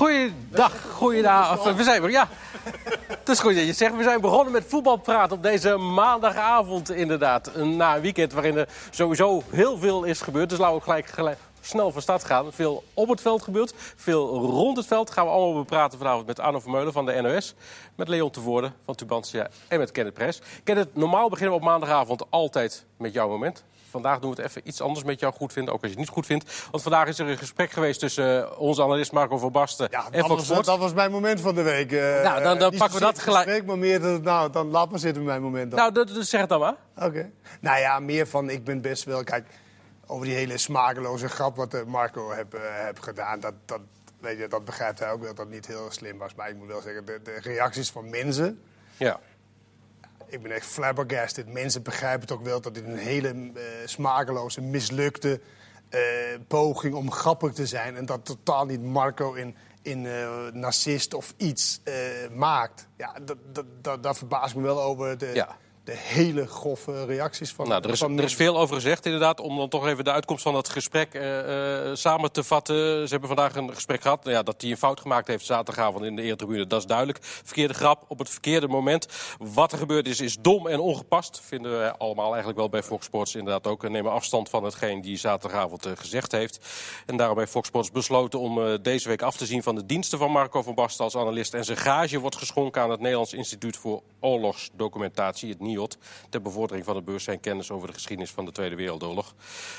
Goeiedag, goeiedag. We zijn ja. Het is goed dat je zegt. We zijn begonnen met voetbalpraat op deze maandagavond inderdaad. Na een weekend waarin er sowieso heel veel is gebeurd. Dus laten we gelijk, gelijk snel van start gaan. Veel op het veld gebeurt, veel rond het veld. Gaan we allemaal bepraten vanavond met Arno Vermeulen van de NOS. Met Leon Tevoorde van Tubantia en met Kenneth Press. Kenneth, normaal beginnen we op maandagavond altijd met jouw moment. Vandaag doen we het even iets anders met jou goed vinden, ook als je het niet goed vindt. Want vandaag is er een gesprek geweest tussen uh, onze analist Marco van Basten Ja, en dat Fox was, Sports. dat was mijn moment van de week. eh, Nou, dan- dan pakken we dat gelijk. gesprek, maar meer, dat- nou, dan laat maar zitten met mijn moment dan. Nou, dat, dat- zeg het dan maar. Oké. Nou ja, meer van, ik ben best wel... Kijk, over die hele smakeloze grap wat eh, Marco heb, eh, heb gedaan... Dat, dat, weet je, dat begrijpt hij ook wel, dat dat niet heel slim was. Maar ik moet wel zeggen, de, de reacties van mensen... Ja. Ik ben echt flabbergasted. Mensen begrijpen het ook wel dat dit een hele eh, smakeloze, mislukte eh, poging om grappig te zijn. En dat totaal niet Marco in, in eh, narcist of iets maakt. Ja, dat, dat, dat, daar verbaas me wel over de, Ja. De hele grove reacties van Nou, er is, van er is veel over gezegd, inderdaad. Om dan toch even de uitkomst van dat gesprek eh, eh, samen te vatten. Ze hebben vandaag een gesprek gehad. Nou ja, dat hij een fout gemaakt heeft zaterdagavond in de eretribune, dat is duidelijk. Verkeerde grap op het verkeerde moment. Wat er gebeurd is, is dom en ongepast. Vinden we allemaal eigenlijk wel bij Fox Sports inderdaad ook. En nemen afstand van hetgeen die zaterdagavond eh, gezegd heeft. En daarom heeft Fox Sports besloten om deze week af te zien van de diensten van Marco van Basten als analist. En zijn gage wordt geschonken aan het Nederlands Instituut voor Oorlogsdocumentatie, het Ter bevordering van het bewustzijn kennis over de geschiedenis van de Tweede Wereldoorlog.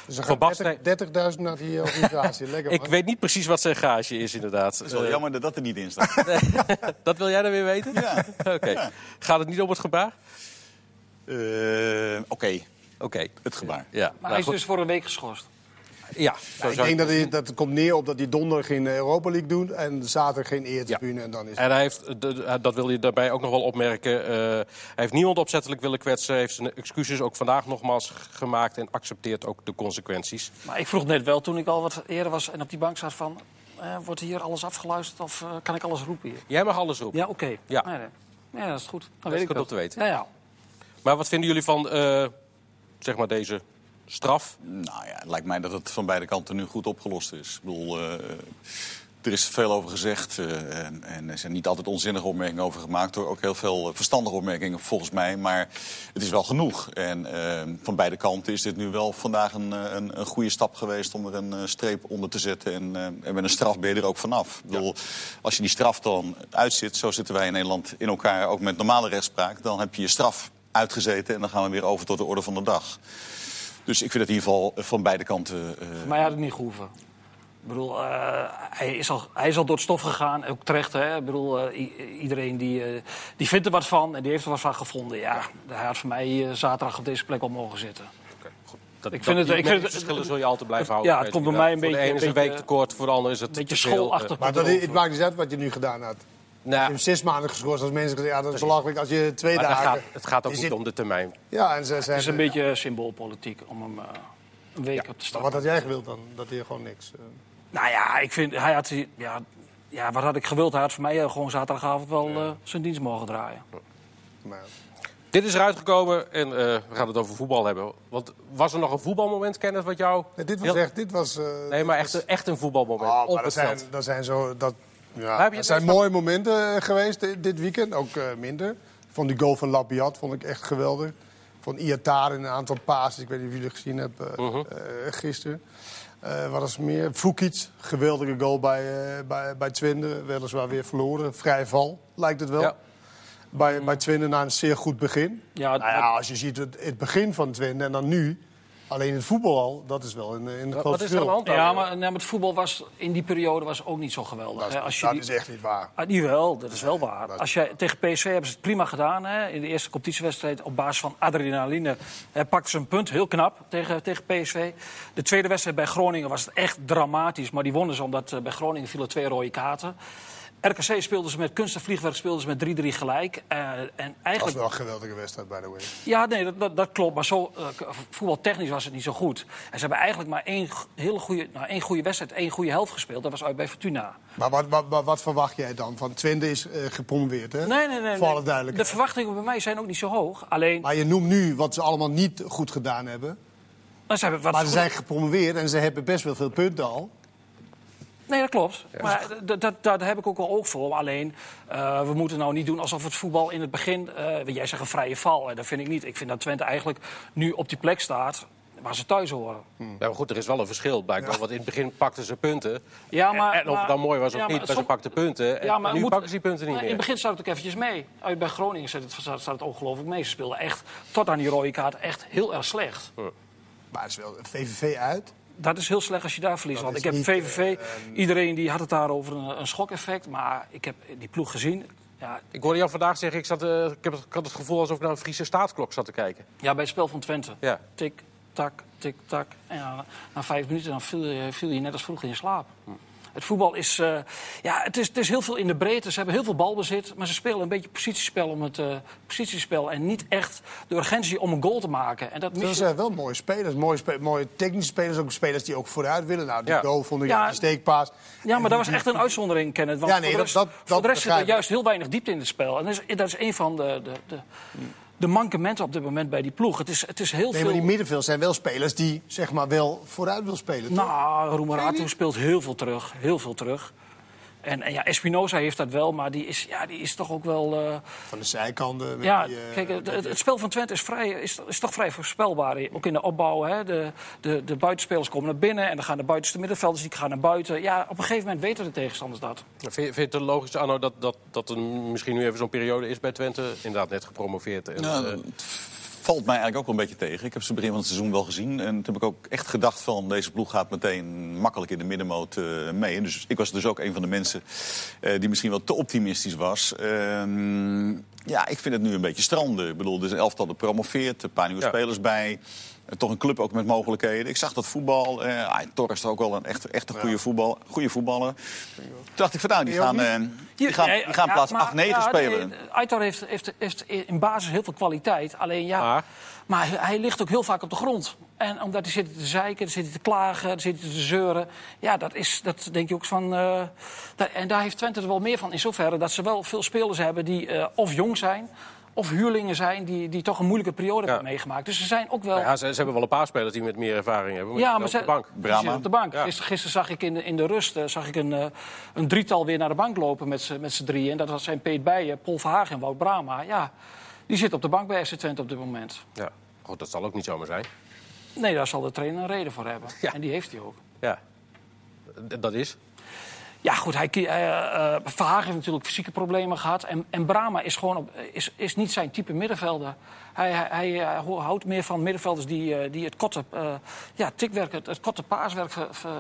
Dus er Van Basten- gaan 30 30.000 naar die organisatie. Lekker, Ik weet niet precies wat zijn gage is, inderdaad. Het is wel Eh, jammer dat dat er niet in staat. dat wil jij dan weer weten? Ja. Oké. Gaat het niet om het gebaar? Eh, Oké, Oké. het gebaar. Ja, Maar nou hij is goed. dus voor een week geschorst. Ja, zo ik zou denk dat, hij, dat het komt neer op dat hij donderdag geen Europa League doet en zaterdag geen eertribune. En dan is En hij heeft, de- de- dat wil je daarbij ook nog wel opmerken. eh, hij heeft niemand opzettelijk willen kwetsen. Heeft zijn excuses ook vandaag nogmaals gemaakt. En accepteert ook de consequenties. Maar ik vroeg net wel, toen ik al wat eerder was en op die bank zat van... eh, wordt hier alles afgeluisterd of eh, kan ik alles roepen hier? Jij mag alles roepen. Ja, oké. Ja. Nee, nee. Ja, dat is goed. Dan is weet ik goed dat. om te weten. Ja, ja. Maar wat vinden jullie van eh, zeg maar deze straf? Nou ja, het lijkt mij dat het van beide kanten nu goed opgelost is. Ik bedoel, eh, er is veel over gezegd eh, en, en er zijn niet altijd onzinnige opmerkingen over gemaakt. Door ook heel veel eh, verstandige opmerkingen volgens mij. Maar het is wel genoeg. En eh, van beide kanten is dit nu wel vandaag een, eh, een, een goede stap geweest om er een eh, streep onder te zetten. En, eh, en met een straf ben je er ook vanaf. Ik bedoel, als je die straf dan uitzit, zo zitten wij in Nederland in elkaar, ook met normale rechtspraak, dan heb je je straf uitgezeten en dan gaan we weer over tot de orde van de dag. Dus ik vind het in ieder geval van beide kanten. eh, Voor mij had het niet gehoeven. Ik bedoel, eh, hij, is al, hij is al door het stof gegaan, ook terecht. Hè? Ik bedoel, eh, iedereen die, eh, die vindt er wat van en die heeft er wat van gevonden. Ja, hij had voor mij eh, zaterdag op deze plek wel mogen zitten. Dat, Ik vind het- ik vind het- verschillen zul je altijd blijven Ja, houden. het weet komt bij mij een Voor de beetje- ene is een een week beetje- te kort, voor de ander is het Beetje te veel, schoolachtig. eh, Maar dat, het maakt niet uit wat je nu gedaan had. Je nou, hebt zes maanden geschorst als mensen gezegd ja, dat is belachelijk als je twee maar het dagen... gaat, het gaat ook niet zit- om de termijn. Ja, en ze Het zijn... is een beetje symboolpolitiek om hem eh, een week op te Maar staan. wat had jij gewild dan? Dat hij gewoon niks... eh, Nou ja, ik vind, hij had, ja, ja, wat had ik gewild? Hij had voor mij eh, gewoon zaterdagavond wel zijn dienst mogen draaien. maar- Dit is eruit gekomen en eh, we gaan het over voetbal hebben. Want was er nog een voetbalmoment, Kenneth, wat jou... Nee, dit was echt... Dit was, eh, Nee, maar echt, echt een voetbalmoment Oh, op maar het dat zijn, veld. dat zijn zo... Dat, ja, dat zijn het mooie momenten eh, geweest dit, weekend. Ook eh, minder. Van die goal van Labiat vond ik echt geweldig. Van Iatar in een aantal passes. Ik weet niet of jullie het gezien hebben eh, gisteren. Eh, wat is er meer? Fukic, geweldige goal bij, eh, bij, bij Twente. Weliswaar weer verloren. Vrij val, lijkt het wel. Ja. Bij, bij Twente na een zeer goed begin. Ja, Nou ja, als je ziet het, het begin van Twente en dan nu... Alleen het voetbal al, dat is wel een, een groot Wat is er aan de verschil. hand dan? Ja, maar, maar het voetbal was in die periode was ook niet zo geweldig. Dat, hè. is, Als je dat die- is echt niet waar. Ah, niet wel, dat is wel waar. dat is- Als je, tegen PSV hebben ze het prima gedaan. Hè. In de eerste competitiewedstrijd op basis van adrenaline hè, pakten ze een punt. Heel knap tegen, tegen PSV. De tweede wedstrijd bij Groningen was het echt dramatisch. Maar die wonnen ze omdat eh, bij Groningen vielen twee rode kaarten. RKC speelden ze met kunst en vliegwerk speelden ze met 3-3 gelijk. Eh, en Dat was eigenlijk wel een geweldige wedstrijd, by the way. ja, nee, dat, dat, dat klopt. Maar zo, k- voetbaltechnisch was het niet zo goed. En ze hebben eigenlijk maar één hele goede, nou, één goede wedstrijd, één goede helft gespeeld. Dat was uit bij Fortuna. Maar wat, wat, wat, wat verwacht jij dan? Van Twente is eh gepromoveerd, hè? Nee, nee, nee. Voor alle nee. duidelijkheid. De verwachtingen bij mij zijn ook niet zo hoog. Alleen, Maar je noemt nu wat ze allemaal niet goed gedaan hebben. nou, ze hebben wat Maar ze goed- zijn gepromoveerd en ze hebben best wel veel punten al. Nee, dat klopt. Maar daar heb ik ook wel oog voor. Alleen, eh, we moeten nou niet doen alsof het voetbal in het begin... eh, jij zegt een vrije val, en dat vind ik niet. Ik vind dat Twente eigenlijk nu op die plek staat waar ze thuis horen. Ja, maar goed, er is wel een verschil blijkbaar. Want in het begin pakten ze punten. Ja, maar, en, en of het dan mooi was of ja, maar niet, maar ze pakten punten. En Ja, maar nu moet- pakken ze die punten niet meer. In het begin staat het ook eventjes mee. Uit bij Groningen staat het, staat het ongelooflijk mee. Ze speelden echt, tot aan die rode kaart, echt heel erg slecht. Maar het is wel VVV uit. Dat is heel slecht als je daar verliest. Want ik heb niet, VVV, eh, iedereen die had het daar over een, een schokeffect. Maar ik heb die ploeg gezien. Ja, Ik hoorde jou vandaag zeggen, ik, zat, eh, ik, heb, het- ik had het gevoel alsof ik naar een Friese staatsklok zat te kijken. ja, bij het spel van Twente. Ja. Tik, tak, tik, tak. En ja, na vijf minuten dan viel, je, viel je net als vroeger in slaap. Het voetbal is, eh, ja, het is, het is heel veel in de breedte. Ze hebben heel veel balbezit, maar ze spelen een beetje positiespel om het eh, positiespel. En niet echt de urgentie om een goal te maken. En dat mis zijn wel mooie spelers. Mooie, spe- mooie technische spelers. Ook spelers die ook vooruit willen. Nou, die Ja. goal vond ik Ja. die steekpaas. Ja, maar dat was echt een uitzondering, Kenneth. Want Ja, nee, voor de rest, dat- voor de rest zit er juist heel weinig diepte in het spel. En dat is, dat is een van de, de, de, de mankementen op dit moment bij die ploeg. Het is, het is heel Nee, veel... maar die middenveld zijn wel spelers die zeg maar wel vooruit wil spelen. Nou, Roemerato speelt heel veel terug. Heel veel terug. En, en ja, Espinoza heeft dat wel, maar die is, ja, die is toch ook wel... eh, Van de zijkanten. met ja, die, eh, kijk, het, het- het spel van Twente is, vrij, is, is toch vrij voorspelbaar. Ook in de opbouw. Hè. De, de, de buitenspelers komen naar binnen en dan gaan de buitenste middenvelders die gaan naar buiten. Ja, op een gegeven moment weten de tegenstanders dat. Vind je, vind je het logisch, Arno, dat, dat, dat er misschien nu even zo'n periode is bij Twente? Inderdaad, net gepromoveerd. En, Nou, eh, valt mij eigenlijk ook wel een beetje tegen. Ik heb ze begin van het seizoen wel gezien. En toen heb ik ook echt gedacht van deze ploeg gaat meteen makkelijk in de middenmoot eh, mee. En dus ik was dus ook een van de mensen eh, die misschien wel te optimistisch was. Ehm, ja, ik vind het nu een beetje stranden. Ik bedoel, er is een elftal dat promoveert, een paar nieuwe Ja. spelers bij. Toch een club ook met mogelijkheden. Ik zag dat voetbal. eh ah, Torres is ook wel een echt, echt een goede, voetbal, goede voetballer. Toen dacht ik van nou, die gaan, eh, die gaan, die gaan plaats 8-9 spelen. Aitor heeft, heeft, heeft in basis heel veel kwaliteit. Alleen ja, Maar? maar, hij, ligt ook heel vaak op de grond. En omdat hij zit te zeiken, zit hij te klagen, dan zit hij te zeuren. Ja, dat is, dat denk je ook van... eh, da- en daar heeft Twente er wel meer van in zoverre... dat ze wel veel spelers hebben die eh, of jong zijn... of huurlingen zijn die, die toch een moeilijke periode hebben meegemaakt. Dus ze zijn ook wel... nou ja, ze, ze hebben wel een paar spelers die met meer ervaring hebben. Ja, op maar de ze, bank. die zitten op de bank. Ja. Gisteren, gisteren zag ik in de, in de rust eh, zag ik een, eh, een drietal weer naar de bank lopen met z'n drieën. En dat was zijn Peet Bijen, Paul Verhagen en Wout Brama. Ja, die zit op de bank bij FC Twente op dit moment. Ja. Goed, dat zal ook niet zomaar zijn. Nee, daar zal de trainer een reden voor hebben. Ja. En die heeft hij ook. Ja. Dat is. Ja, goed, hij, eh, Verhagen heeft natuurlijk fysieke problemen gehad. En, en is, gewoon op, is, is niet zijn type middenvelder. Hij, hij, hij, eh, ho- houdt meer van middenvelders die, eh, die het korte eh, ja, tikwerk, het, het korte paaswerk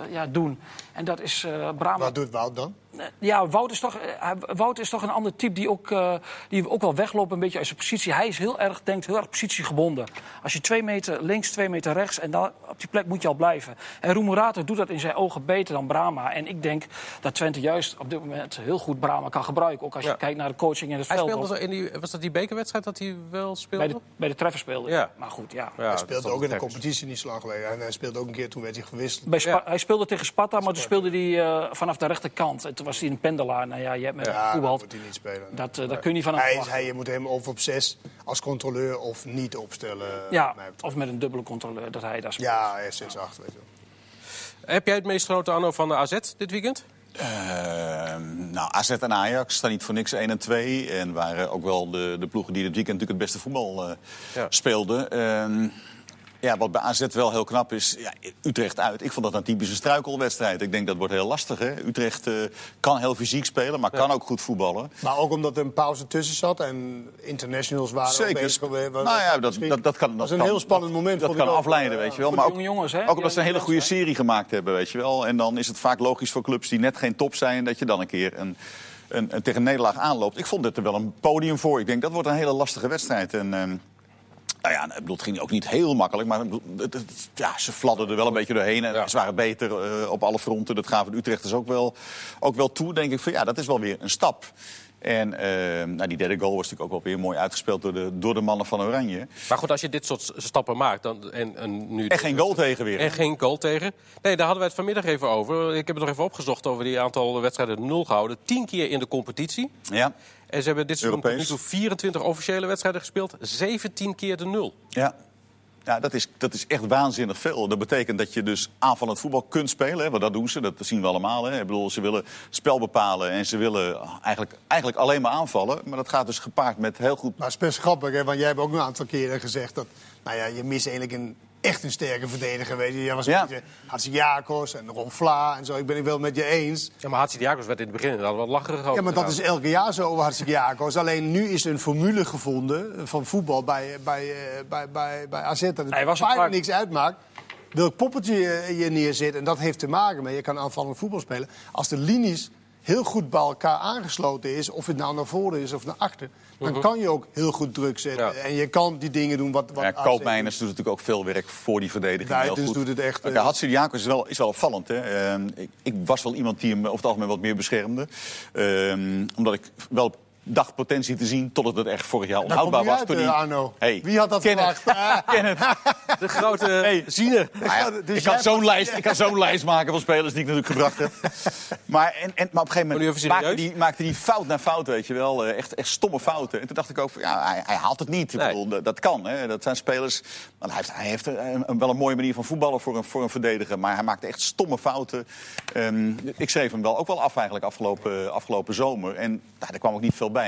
ja, doen. En dat is eh Brama. Wat doet Wout dan? Ja, Wout is, toch, Wout is toch een ander type die ook, eh, die ook wel wegloopt een beetje uit zijn positie. Hij is heel erg, denkt heel erg positiegebonden. Als je twee meter links, twee meter rechts en dan, op die plek moet je al blijven. En Roemerato doet dat in zijn ogen beter dan Brama. En ik denk dat Twente juist op dit moment heel goed Brama kan gebruiken. Ook als je Ja. kijkt naar de coaching en het Hij veld. speelde zo in die, was dat die bekerwedstrijd dat hij wel speelde? bij, de, bij de treffer speelde. Ja. Maar goed, ja. Ja, Hij dat speelde ook in de toch competitie niet zo lang geleden. En hij speelde ook een keer, toen werd hij gewisseld. Bij Spa- Ja. Hij speelde tegen Sparta, maar toen speelde hij eh, vanaf de rechterkant. En toen was hij een pendelaar. Nou ja, je hebt met Ja, voetbal. moet hij niet spelen. Dat, eh, dat kun je niet van hij, hij, je moet hem of op zes als controleur of niet opstellen. Ja, of met een dubbele controleur dat hij daar speelt. ja hij is 6 8 weet je wel. Heb jij het meest genoten, Arno, van de AZ dit weekend? Ehm, nou, AZ en Ajax staan niet voor niks 1 en 2. En waren ook wel de, de ploegen die dit weekend natuurlijk het beste voetbal eh, Ja. speelden. Ehm, ja, wat bij AZ wel heel knap is, ja, Utrecht uit. Ik vond dat een typische struikelwedstrijd. Ik denk dat wordt heel lastig. Hè? Utrecht eh, kan heel fysiek spelen, maar kan ook goed voetballen. Maar ook omdat er een pauze tussen zat en internationals waren Zeker. bezig. Nou ja, dat, dat, dat kan. was Dat een kan- heel spannend moment, Dat kan ook. afleiden, weet je wel. Maar ook, jonge jongens, hè? ook omdat ze een hele goede serie gemaakt hebben, weet je wel. En dan is het vaak logisch voor clubs die net geen top zijn... dat je dan een keer een, een, een tegen een nederlaag aanloopt. Ik vond dit er wel een podium voor. Ik denk, dat wordt een hele lastige wedstrijd. En, ehm, nou ja, bedoel, het ging ook niet heel makkelijk, maar ja, ze fladderden wel een beetje doorheen. En Ja. ze waren beter eh, op alle fronten. Dat gaven de Utrechters ook wel, ook wel toe. Denk ik van ja, dat is wel weer een stap. En eh, nou, die derde goal was natuurlijk ook wel weer mooi uitgespeeld door de, door de mannen van Oranje. Maar goed, als je dit soort stappen maakt... Dan, en, en, nu En geen goal tegen weer. En geen goal tegen. Nee, daar hadden wij het vanmiddag even over. Ik heb het nog even opgezocht over die aantal wedstrijden nul gehouden. Tien keer in de competitie. Ja, En ze hebben dit seizoen tot nu toe 24 officiële wedstrijden gespeeld. 17 keer de nul. ja. Ja, dat is, dat is echt waanzinnig veel. Dat betekent dat je dus aanvallend voetbal kunt spelen. Hè, want dat doen ze, dat zien we allemaal. Hè. Ik bedoel, ze willen spel bepalen en ze willen eigenlijk, eigenlijk alleen maar aanvallen. Maar dat gaat dus gepaard met heel goed... Maar het is best grappig, hè, want jij hebt ook een aantal keren gezegd... dat nou ja, je mist eigenlijk een, echt een sterke verdediger. Weet je. Jij was Ja. een beetje Hatsiakos en Ron Vlaar en zo. Ik ben het wel met je eens. Ja, maar Hatsidiakos werd in het begin inderdaad wat lacherig over. Ja, maar dat is elke jaar zo over Hatsiakos. Alleen nu is er een formule gevonden van voetbal bij, bij, eh, bij, bij, bij AZ... dat het Hij was een bijna niks uitmaakt welk poppetje je, je neerzet. En dat heeft te maken met, je kan aanvallend voetbal spelen... als de linies heel goed bij elkaar aangesloten is... of het nou naar voren is of naar achter... dan kan je ook heel goed druk zetten. Ja. En je kan die dingen doen wat, wat Ja, AZ Koopmeiners doet natuurlijk ook veel werk voor die verdediging. Heel goed. doet het echt, Kijk, eh, Hatsidiakos is wel, is wel opvallend. Hè. Ehm, ik, ik was wel iemand die hem over het algemeen wat meer beschermde. Ehm, omdat ik wel dacht potentie te zien totdat het echt vorig jaar komt onhoudbaar was. uit, toen eh. Hey, Wie had dat verwacht? Kenneth. De grote Hey. ziener. Nou ja, Dus ik, kan zo'n lijst, ik kan zo'n lijst maken van spelers die ik natuurlijk gebracht heb. Maar, en, en, maar op een gegeven moment maakte die, maakte die fout na fout, weet je wel. Eh, Echt, echt stomme fouten. En toen dacht ik ook, van, ja, hij, hij haalt het niet. Nee. bedoel, dat, kan. Hè. Dat zijn spelers... hij heeft, hij heeft een, een- wel een mooie manier van voetballen voor een, voor een verdediger. Maar hij maakte echt stomme fouten. Ehm, ik schreef hem wel ook wel af eigenlijk afgelopen, afgelopen zomer. En nou, daar kwam ook niet veel bij.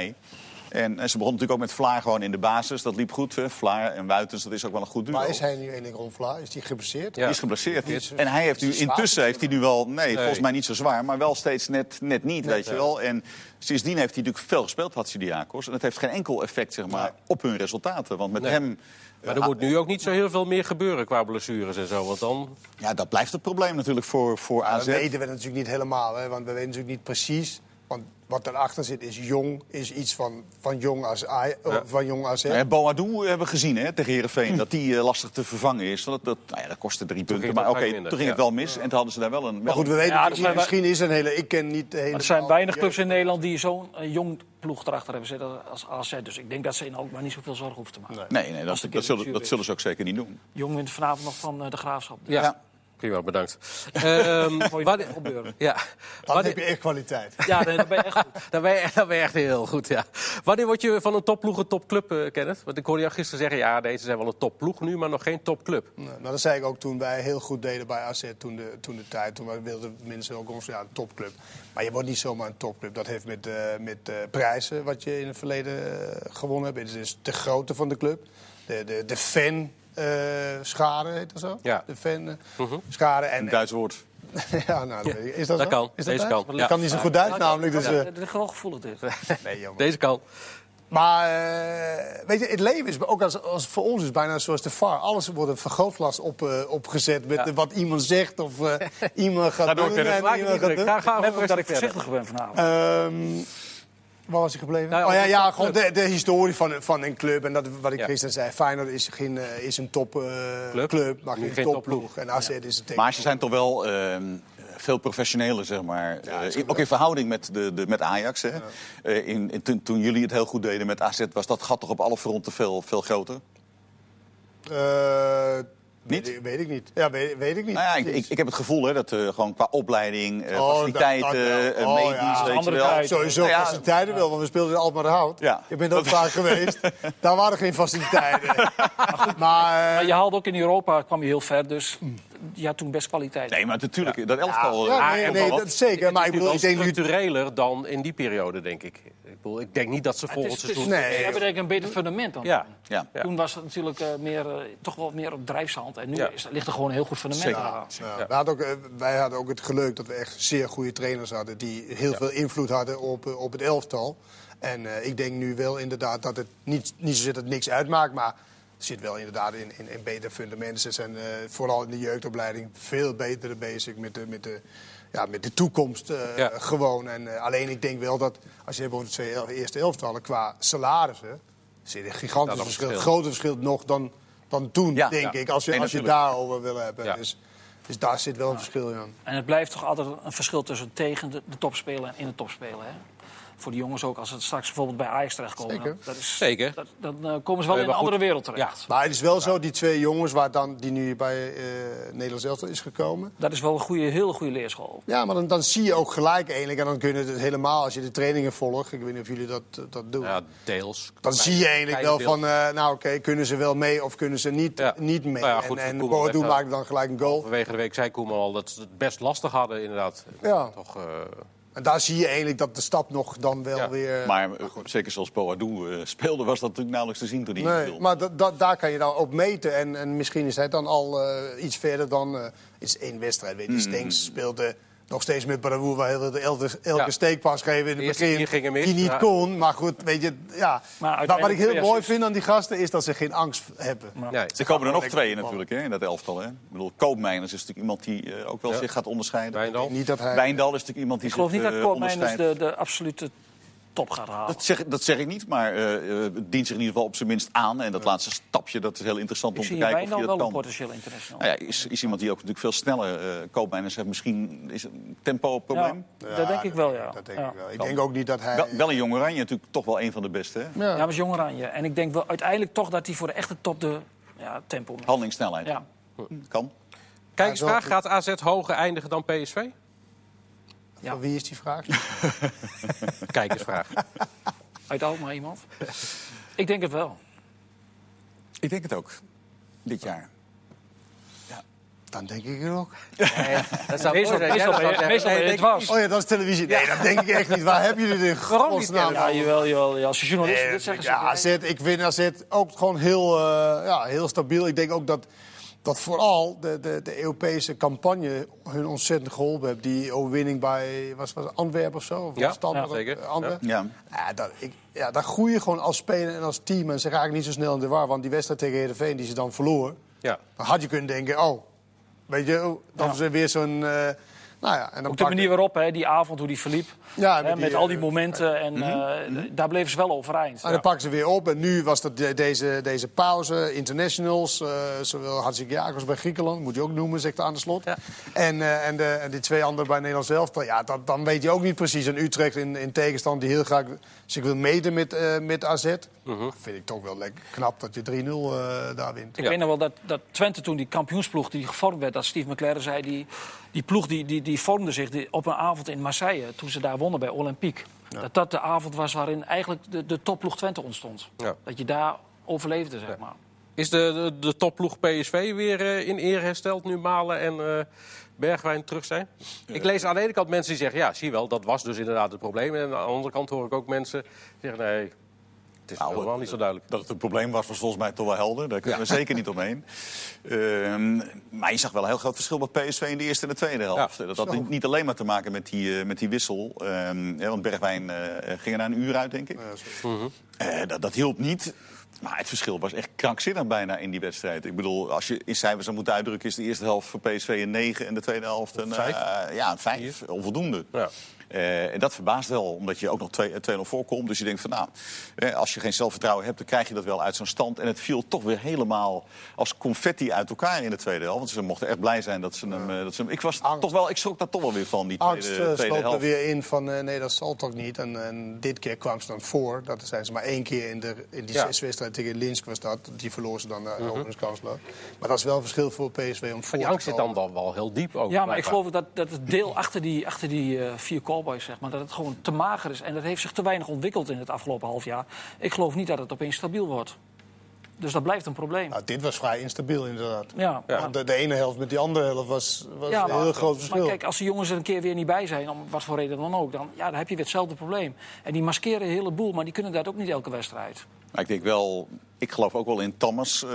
En, en ze begon natuurlijk ook met Vlaar gewoon in de basis. Dat liep goed. Hè. Vlaar en Wuitens, dat is ook wel een goed duo. Maar is hij nu enig Ron Vlaar? Is die geblesseerd? Ja. Die is geblesseerd. Is- En hij heeft nu, intussen heeft hij nu wel, nee, volgens mij niet zo zwaar, maar wel steeds net, net niet, weet je wel. En sindsdien heeft hij natuurlijk veel gespeeld, Hatsidiakos. En dat heeft geen enkel effect, zeg maar, op hun resultaten. Want met Nee. hem, Maar er moet nu ook niet zo heel veel meer gebeuren qua blessures en zo. Want dan... ja, dat blijft het probleem natuurlijk voor, voor AZ. dat weten we natuurlijk niet helemaal, hè, want we weten natuurlijk niet precies. Wat erachter zit is jong, is iets van, van jong als A, eh, van jong AZ. Ja, Boadou hebben we gezien hè, tegen Heerenveen, dat die eh, lastig te vervangen is. Dat, dat, nou ja, dat kostte drie punten, maar oké, toen ging het ja. wel mis. En toen hadden ze daar wel een... Maar goed, we weten Ja, er zijn wij- misschien is een hele... Ik ken niet de hele... Er zijn weinig clubs in Nederland die zo'n eh, jong ploeg erachter hebben zitten als AZ. Dus ik denk dat ze in Alkmaar niet zoveel zorgen hoeven te maken. Nee, nee, dat, dat, zullen, dat zullen ze ook zeker niet doen. Jong wint vanavond nog van eh, de Graafschap. Ja, Ja. Prima, bedankt. Ehm, Mooi wanneer- ja. Dan Wanneer- heb je echt kwaliteit. Ja, dan ben je echt goed. Dan ben, je, dan ben je echt heel goed, ja. Wanneer word je van een topploeg een topclub, eh Kenneth? Want ik hoorde jou gisteren zeggen, ja, deze zijn wel een topploeg nu, maar nog geen topclub. Nou, nou, dat zei ik ook toen wij heel goed deden bij AZ toen de, toen de tijd. Toen wij wilden mensen ook ons ja, een topclub. Maar je wordt niet zomaar een topclub. Dat heeft met, eh, met eh, prijzen wat je in het verleden gewonnen hebt. Het is de grootte van de club. De, de, de fan schade, heet dat zo? Ja. De fan eh, schade. En, Een Duits woord. ja, nou, dat is dat, Dat zo? kan. Is dat Deze Duits? kan. Ik kan niet zo goed Duits namelijk. Dus, eh, Het is wel gevoelig dit. nee, jongen. Deze kan. Maar eh, weet je, het leven is ook als, als voor ons is bijna zoals de VAR. Alles wordt een vergrootglas op, eh, opgezet met Ja. eh, wat iemand zegt of eh, iemand gaat Ga door, doen. En iemand gaat doen. Ga, ga Ik merk ook dat ik voorzichtig ben vanavond. Ehm, waar was ik gebleven? Nou ja, oh ja, ja de gewoon de, de historie van, van een club. En dat, wat ik Ja. gisteren zei, Feyenoord is, geen, eh, is een topclub, Club. club, maar geen, Geen topploeg. En AZ is het Maar ze zijn toch wel ehm, veel professioneler, zeg maar. Ja, is ook in verhouding met, de, de, met Ajax. Hè. Eh, in, in- toen, toen jullie het heel goed deden met AZ, was dat gat toch op alle fronten veel, veel groter? Eh, Niet? Weet, ik- weet ik niet. Ja, weet, weet ik niet. Nou ja, ik, ik, ik heb het gevoel hè, dat eh, gewoon qua opleiding, eh, Oh, faciliteiten, eh, Oh, medisch, ja. weet je Andere wel. Sowieso Nou ja, faciliteiten wel, want we speelden in Alkmaar Hout. Ja. Je bent ook vaak geweest. Daar waren geen faciliteiten. maar eh, Maar je haalde ook in Europa, kwam je heel ver, dus je had toen best kwaliteit. Nee, maar natuurlijk, dat elftal... ja, eh, nee, nee, wel dat zeker. Maar ik Het is bedoel, ik denk nu... structureler dan in die periode, denk ik. Ik, denk niet dat ze volgend seizoen... Nee, we joh. hebben denk ik een beter fundament dan. Ja. Toen was het natuurlijk eh, meer, eh, toch wel meer op drijfzand. En nu Ja. is, ligt er gewoon een heel goed fundament. Zeker. aan. Ja, we hadden ook, eh, wij hadden ook het geluk dat we echt zeer goede trainers hadden... die heel veel invloed hadden op, op het elftal. En eh, ik denk nu wel inderdaad dat het niet, niet zozeer dat het niks uitmaakt... maar het zit wel inderdaad in, in, in betere fundamenten. Ze zijn eh, vooral in de jeugdopleiding veel beter bezig met de, met de, ja, met de toekomst eh, Ja. gewoon. En, eh, alleen ik denk wel dat, als je hebt over de twee el- eerste elftallen... qua salarissen, zit een gigantisch verschil. verschil. groter verschil nog dan, dan toen, Ja. denk Ja. ik. Als je, Nee, als je daarover wil hebben. Ja. Dus, dus daar zit wel een verschil in. En het blijft toch altijd een verschil tussen tegen de, de topspeler en in de topspeler. Hè? Voor de jongens ook, als ze straks bijvoorbeeld bij Ajax terechtkomen. Zeker. Dat is, Zeker. dat- dan eh, komen ze wel Nee, in een goed. andere wereld Ja, terecht. Maar het is wel zo, die twee jongens waar dan, die nu bij eh Nederlands Elftal is gekomen. Dat is wel een goede, hele goede leerschool. Ja, maar dan, dan zie je ook gelijk eigenlijk. En dan kunnen het helemaal, als je de trainingen volgt. Ik weet niet of jullie dat, eh, dat doen. ja, deels. Dan zie je eigenlijk wel van, eh, nou oké, kunnen ze wel mee of kunnen ze niet, Ja. niet mee. Nou ja, goed, en en Boadu eh, maakt dan gelijk een goal. Vanwege de week zei Koeman al dat ze het best lastig hadden, inderdaad. Ja. Toch, eh, En daar zie je eigenlijk dat de stap nog dan wel Ja. weer... Maar eh, zeker zoals Boadu eh, speelde, was dat natuurlijk nauwelijks te zien toen hij Nee, maar da- da- daar kan je dan op meten. En, en misschien is hij dan al eh, iets verder dan... eh is één wedstrijd, weet je. Mm. Stenks speelde nog steeds met Bravoer... waar heel de elke, elke Ja. steekpas geven in het begin. mis, die niet ja. kon. Maar goed, weet je, ja. Maar wat ik heel mooi vind aan die gasten... is dat ze geen angst hebben. nee. Er komen er nog twee voetballen. natuurlijk hè, in dat elftal. Hè. Ik bedoel, Koopmeiners is natuurlijk iemand die eh, ook wel Ja. zich gaat onderscheiden. Wijndal. Niet dat hij... Wijndal is natuurlijk iemand die Ik geloof zich niet dat eh, Koopmeiners onderscheidt. de, de absolute top gaat halen. Dat zeg, dat zeg ik niet, maar eh, eh, het dient zich in ieder geval op zijn minst aan. En dat laatste stapje, dat is heel interessant Ik om te kijken of je dat kan. potentieel international. Nou ja, is, is iemand die ook natuurlijk veel sneller uh, koopmijners heeft. Misschien is het een tempo-probleem. Ja, dat denk ik wel, ja. Dat denk Ja. ik wel. Ik denk ook niet dat hij... Wel, wel een jong oranje, natuurlijk toch wel een van de beste. Hè? Ja, maar is jong oranje. En ik denk wel uiteindelijk toch dat hij voor de echte top de ja, tempo. Handelingssnelheid. Ja. Kan. Kijkersvraag, gaat AZ hoger eindigen dan PSV? Van wie is die vraag? Kijkersvraag. Uit Alkmaar iemand? ik denk het wel. Ik denk het ook. Dit jaar. Dan denk ik het ook. Dat zou Meestal, zijn. het was. Oh ja, dat is televisie. Nee, dat denk ik echt niet. Waar hebben jullie dit in Waarom niet? godsnaam Ja, jawel, jawel, ja, als je journalist dit zeggen, ja, AZ, ik vind AZ ook gewoon heel, eh, ja, heel stabiel. Ik denk ook dat, dat vooral de, de, de Europese campagne hun ontzettend geholpen heeft. Die overwinning bij was, was Antwerpen of zo? Of Ja, ja, zeker. Eh, Antwerpen. Ja. Ja, dat, ik, ja, daar groei je gewoon als speler en als team. En ze raken niet zo snel in de war. Want die wedstrijd tegen Heerenveen die ze dan verloor... Ja. dan had je kunnen denken, oh, weet je, oh, dan is er weer zo'n... eh, nou ja, en dan Ook de manier waarop, hè, die avond, hoe die verliep. Ja, hè, met die, al die eh, momenten. En eh, daar bleven ze wel overeind. En dan pakken ze weer op. En nu was dat de- deze, deze pauze, internationals. eh zowel Hatzikakos bij Griekenland, moet je ook noemen, zegt aan de slot. Ja. En, eh, en, de, en die twee anderen bij Nederland zelf. Ja, dat, dan weet je ook niet precies. En Utrecht in, in tegenstand die heel graag zich wil meten met, eh met AZ. Vind ik toch wel lekker knap dat je 3-0 eh, daar wint. Ik Ja. weet nog wel dat, dat Twente toen die kampioensploeg die gevormd werd, dat Steve McLaren zei, die, die ploeg die, die, die vormde zich die, op een avond in Marseille, toen ze daar wonnen bij Olympique. Dat dat de avond was waarin eigenlijk de, de topploeg Twente ontstond. Ja. Dat je daar overleefde, zeg maar. Is de, de, de topploeg PSV weer eh, in eer hersteld nu Malen en eh, Bergwijn terug zijn? Ik lees aan de ene kant mensen die zeggen... ja, zie je wel, dat was dus inderdaad het probleem. En aan de andere kant hoor ik ook mensen die zeggen... nee, het is Nou, helemaal niet zo duidelijk. Dat het een probleem was, was volgens mij toch wel helder. Daar kunnen we zeker niet omheen. Ehm, maar je zag wel een heel groot verschil bij PSV in de eerste en de tweede helft. Ja, dat had zo. niet- niet alleen maar te maken met die, eh, met die wissel. Ehm, ja, want Bergwijn eh, ging er na een uur uit, denk ik. Eh, dat, dat hielp niet. Maar het verschil was echt krankzinnig bijna in die wedstrijd. Ik bedoel, als je in cijfers zou moeten uitdrukken... is de eerste helft voor PSV een 9 en de tweede helft een, Vijf? eh, ja, een 5. Onvoldoende. Ja. Eh, en dat verbaast wel, omdat je ook nog 2 2-0 voorkomt. Dus je denkt van nou, eh, als je geen zelfvertrouwen hebt... dan krijg je dat wel uit zo'n stand. En het viel toch weer helemaal als confetti uit elkaar in de tweede helft. Want ze mochten echt blij zijn dat ze hem... eh, dat ze hem ik, was Angst. toch wel, ik schrok daar toch wel weer van, die tweede, Angst eh, tweede sloop er weer in van eh, nee, dat zal toch niet. En, en dit keer kwam ze dan voor. Dat zijn ze maar één keer in, de, in die Ja. zes wedstrijd tegen Linsk was dat. Die verloor ze dan naar uh openingskansloop. Maar dat is wel een verschil voor PSV om voor die te angst zit dan wel, wel heel diep ook. Ja, maar ik geloof dat, dat het deel achter die, achter die eh, vier cowboys, zeg maar, dat het gewoon te mager is. En dat heeft zich te weinig ontwikkeld in het afgelopen half jaar. Ik geloof niet dat het opeens stabiel wordt. Dus dat blijft een probleem. Nou, dit was vrij instabiel inderdaad. Ja, Ja. Want De, de ene helft met die andere helft was, was Ja, een maar- heel groot verschil. Maar kijk, als de jongens er een keer weer niet bij zijn, om wat voor reden dan ook, dan, ja, dan heb je weer hetzelfde probleem. En die maskeren een heleboel, maar die kunnen dat ook niet elke wedstrijd. Maar ik denk wel, ik geloof ook wel in Thomas eh,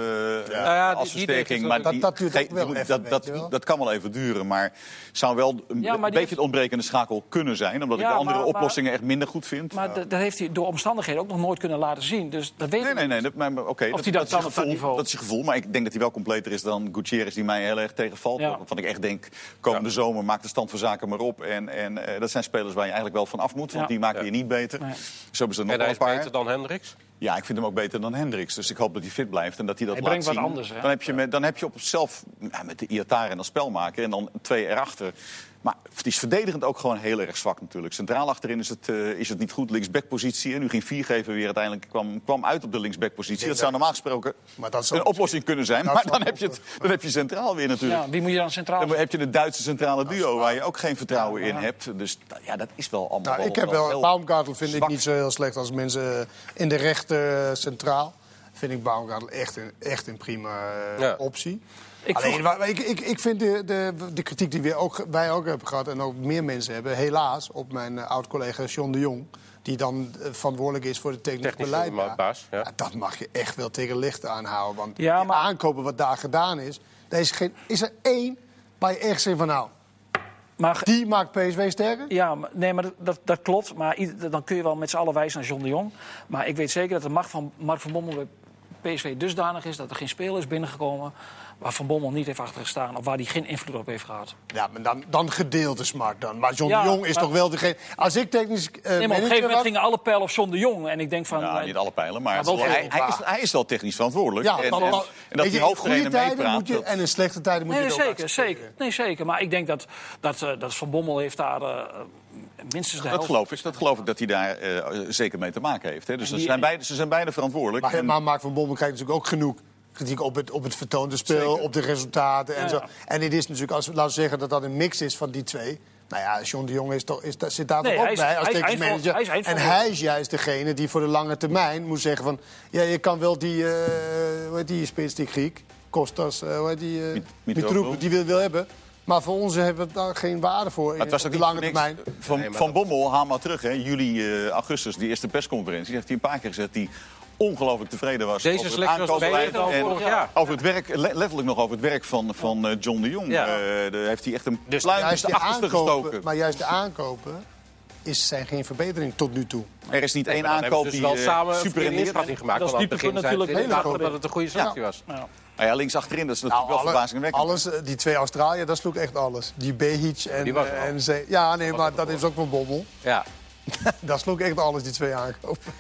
ja, als die- die deed versterking. het Maar. Dat- die- dat duurt ook ge- wel die- even, dat, weet dat, je wel. dat kan wel even duren, maar zou wel een Ja, beetje heeft- het ontbrekende schakel kunnen zijn. Omdat ik de andere maar- maar- oplossingen echt minder goed vind. Maar dat dat heeft hij door omstandigheden ook nog nooit kunnen laten zien. Dus dat weet Nee, ik nee, niet. nee. Dat, maar, oké, dat, is gevoel, niveau. dat is je gevoel. Maar ik denk dat hij wel completer is dan Gutierrez, die mij heel erg tegenvalt. Ja. Waarvan ik echt denk, komende zomer maak de stand van zaken maar op. En, en eh, dat zijn spelers waar je eigenlijk wel van af moet. Want Ja. die maken je niet beter. Zo hebben ze er nog En wel hij een is paar. beter dan Hendricks. Ja, ik vind hem ook beter dan Hendricks. Dus ik hoop dat hij fit blijft en dat hij dat Hij laat brengt wat zien. anders, hè? Dan heb je, met, dan heb je op zelf ja, met de Iataren en als spelmaker en dan twee erachter. Maar het is verdedigend ook gewoon heel erg zwak natuurlijk. Centraal achterin is het, eh, is het niet goed. Linksbackpositie. En nu ging Viergever weer uiteindelijk kwam, kwam uit op de linksbackpositie. Dat zou normaal gesproken Maar dat is een oplossing kunnen zijn. Maar dan heb, je het, dan heb je centraal weer natuurlijk. Ja, wie moet je dan centraal Dan heb je het Duitse centrale duo waar. je ook geen vertrouwen in hebt. Dus ja, dat is wel allemaal Nou, wel, ik heb wel, heel Baumgartel vind ik niet zo heel slecht als mensen eh, in de rechter eh, centraal. Vind ik Baumgartel echt een, echt een prima Ja. optie. Ik Alleen, vroeg- wa- ik, ik, ik vind de, de, de kritiek die we ook, wij ook hebben gehad... en ook meer mensen hebben, helaas, op mijn eh, oud-collega John de Jong... die dan eh, verantwoordelijk is voor het technisch Technische beleid. daar. baas, ja. Ja, dat mag je echt wel tegen licht aanhouden. Want Ja, maar- aankopen wat daar gedaan is... Er is, geen, is er één waar je echt zegt van nou... Maar die maakt PSV sterker? Ja, maar- nee, maar dat- dat, klopt. Maar dan kun je wel met z'n allen wijzen naar John de Jong. Maar ik weet zeker dat de macht van Mark van Bommel bij PSV dusdanig is... dat er geen speler is binnengekomen waar Van Bommel niet heeft achter gestaan... of waar hij geen invloed op heeft gehad. Ja, maar dan, dan gedeelte smart dan. Maar John Ja, de Jong is maar- toch wel degene... Als ik technisch eh Nee, maar op een gegeven moment gingen alle pijlen op John de Jong. En ik denk van... Nou, niet alle pijlen, maar, Maar wel hij, hij, is, hij is wel technisch verantwoordelijk. Ja, en, weet dat die goede tijden moet je, dat- en in slechte tijden moet Nee, je ook zeker, zeker. Nee, zeker. Maar ik denk dat, dat, eh, dat Van Bommel heeft daar eh, minstens de Dat geloof, ik, dat geloof ik dat hij daar eh, zeker mee te maken heeft. Hè. Dus ze zijn, beide, ze zijn beide verantwoordelijk. Maar, En- maar Mark van Bommel krijgt natuurlijk ook genoeg kritiek op het, op het vertoonde spel, Zeker. op de resultaten en Ja, zo. ja. En dit is natuurlijk, als we laten we zeggen dat dat een mix is van die twee. Nou ja, John de Jong is toch, is, zit daar Nee, toch ook is- bij als technisch manager. hij is en hij is juist degene die voor de lange termijn moet zeggen van... Ja, je kan wel die, eh hoe heet die spits, die Griek, Kostas, eh, hoe heet die, eh Mit- Mitroglou. Mitroglou, die wil, wil hebben. Maar voor ons hebben we daar geen waarde voor in, het was ook de lange termijn. Van, Nee, van Bommel, haal maar terug. Hè. Juli, eh, augustus, die eerste persconferentie. Heeft hij een paar keer gezegd die ongelooflijk tevreden was Deze over het was aankoopbeleid en vorig jaar. Over het werk, le- letterlijk nog over het werk van, van eh, John de Jong. Ja. Eh, daar heeft hij echt een Dus pluim in Juist de de achterste aankopen, gestoken. maar juist de aankopen is, zijn geen verbetering tot nu toe. Er is niet één aankoop die dus wel samen een super inschatting gemaakt. Dat is dieptepunt begin natuurlijk heel dat het een goede selectie was. Ja. Nou ja, links achterin, dat is Nou, natuurlijk wel verbazingwekkend. alles, eh, die twee Australië, dat sloeg echt alles. Die Behic en, Die was en ze, Ja, nee, maar dat is ook van Bommel. Ja. Dat sloeg echt alles, die twee aankopen.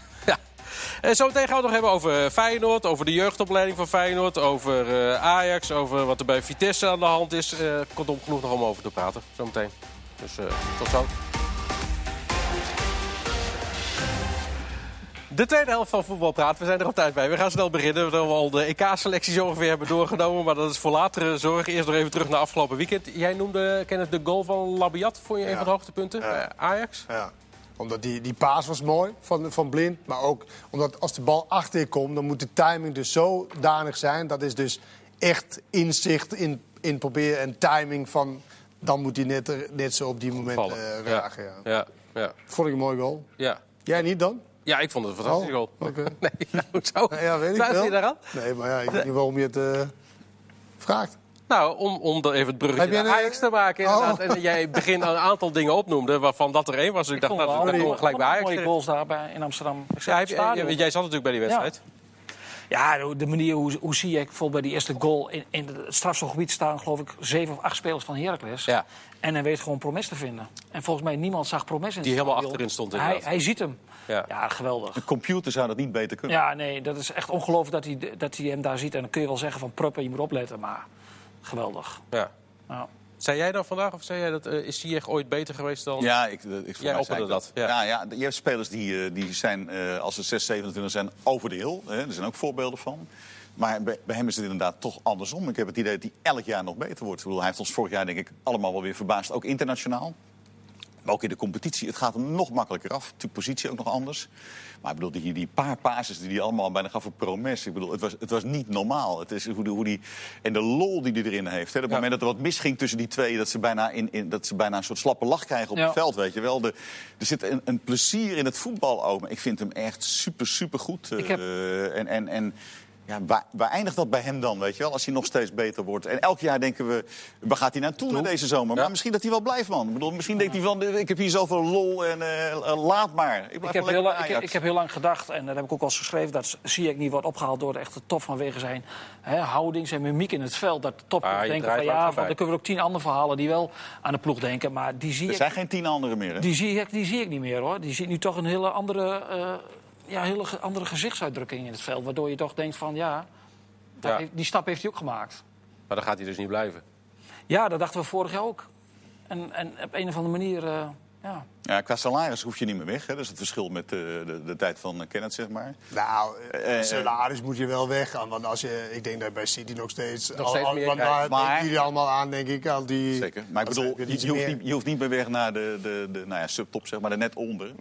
En zometeen gaan we het nog hebben over eh, Feyenoord, over de jeugdopleiding van Feyenoord, over eh, Ajax, over wat er bij Vitesse aan de hand is. Eh kortom, genoeg nog om over te praten. Zometeen. Dus eh, tot zo. De tweede helft van Voetbal Praat. We zijn er op tijd bij. We gaan snel beginnen. We hebben al de EK-selecties ongeveer hebben doorgenomen. Maar dat is voor latere zorg. Eerst nog even terug naar afgelopen weekend. Jij noemde, Kenneth, de goal van Labiat. Vond je een van de hoogtepunten Ja. Ajax? Ja. Omdat die, die paas was mooi van, van Blind. Maar ook omdat als de bal achter je komt, dan moet de timing dus zodanig zijn. Dat is dus echt inzicht in, in proberen en timing van... Dan moet hij net, net zo op die moment eh Ja. Ja. Ja. Ja. Vond ik een mooi goal. ja. Jij niet dan? Ja, ik vond het een fantastische goal. Oh, oké. Nee, nou, zo. Ja, weet ik wel. je daaraan? Nee, maar ja, ik weet niet waarom je het eh, vraagt. Nou, om, om er even het bruggetje naar een- Ajax te maken Oh. inderdaad. En jij begin een aantal dingen opnoemde, waarvan dat er één was. Dus ik dacht, nou, dat komt gelijk bij Ajax. mooie goals daar bij, in Amsterdam. Ik Ja, heb jij zat natuurlijk bij die wedstrijd. Ja, de manier hoe, hoe zie je bijvoorbeeld bij die eerste goal in, in het strafschopgebied staan, geloof ik, zeven of acht spelers van Heracles. Ja. En hij weet gewoon Promes te vinden. En volgens mij niemand zag Promes in Die helemaal stadion. achterin stond Hij, inderdaad. hij ziet hem. Ja. Ja, geweldig. De computer zou dat niet beter kunnen. Ja, nee, dat is echt ongelooflijk dat hij, dat hij hem daar ziet. En dan kun je wel zeggen van Pruppen, je moet opletten. Maar geweldig. Ja. Ja. Zei jij dan vandaag, of zei jij dat, eh, is Ziyech ooit beter geweest dan... Ja, ik, ik, voor mij zei opperde ik dat, Ja. ja. Ja, je hebt spelers die, eh, die zijn, eh, als ze 6, 27 zijn, over de hill. Hè. Er zijn ook voorbeelden van. Maar bij, bij hem is het inderdaad toch andersom. Ik heb het idee dat hij elk jaar nog beter wordt. Ik bedoel, hij heeft ons vorig jaar denk ik allemaal wel weer verbaasd. Ook internationaal. Maar ook in de competitie. Het gaat hem nog makkelijker af. De positie ook nog anders. Maar ik bedoel, die, die paar passes die hij allemaal bijna gaf op Promes. Ik bedoel, het was, het was niet normaal. Het is hoe die, hoe die, en de lol die hij erin heeft. Hè. Op het Ja. moment dat er wat misging tussen die twee... dat ze bijna, in, in, dat ze bijna een soort slappe lach krijgen op Ja. het veld, weet je wel. De, er zit een, een plezier in het voetbal ook. Maar ik vind hem echt super, super goed. Ik heb- en, en, en ja, waar, waar eindigt dat bij hem dan, weet je wel? Als hij nog steeds beter wordt. En elk jaar denken we, waar gaat hij naartoe na deze zomer? Ja. Maar misschien dat hij wel blijft, man. Ik bedoel, misschien denkt hij van, ik heb hier zoveel lol en eh, eh, laat maar. Ik, Ik heb, heel, lang- ik, ik heb heel lang gedacht, en dat heb ik ook al eens geschreven... dat Ziyech niet wordt opgehaald door de echte top vanwege zijn hè, houding, zijn mimiek in het veld. Dat de top Ah, denken van ja, van, dan kunnen we ook tien andere verhalen... die wel aan de ploeg denken, maar die zie Er ik zijn geen tien anderen meer, hè? Die zie, ik, die zie ik niet meer hoor. Die ziet nu toch een hele andere, eh, ja, hele andere gezichtsuitdrukking in het veld. Waardoor je toch denkt van ja, dat Ja. heeft- die stap heeft hij ook gemaakt. Maar dan gaat hij dus niet blijven. Ja, dat dachten we vorig jaar ook. En, en op een of andere manier, eh, ja. Ja, qua salaris hoef je niet meer weg. Hè? Dat is het verschil met de, de, de tijd van eh, Kenneth, zeg maar. Nou, Eh, uh, eh, salaris moet je wel weggaan. Want als je, ik denk dat bij City nog steeds... Nog steeds meer want krijgt. daar Maar- denken jullie allemaal aan, denk ik. Al die, Zeker. Maar ik bedoel, je, hoeft niet, je hoeft niet meer weg naar de, de, de nou ja, subtop, zeg maar, de net onder.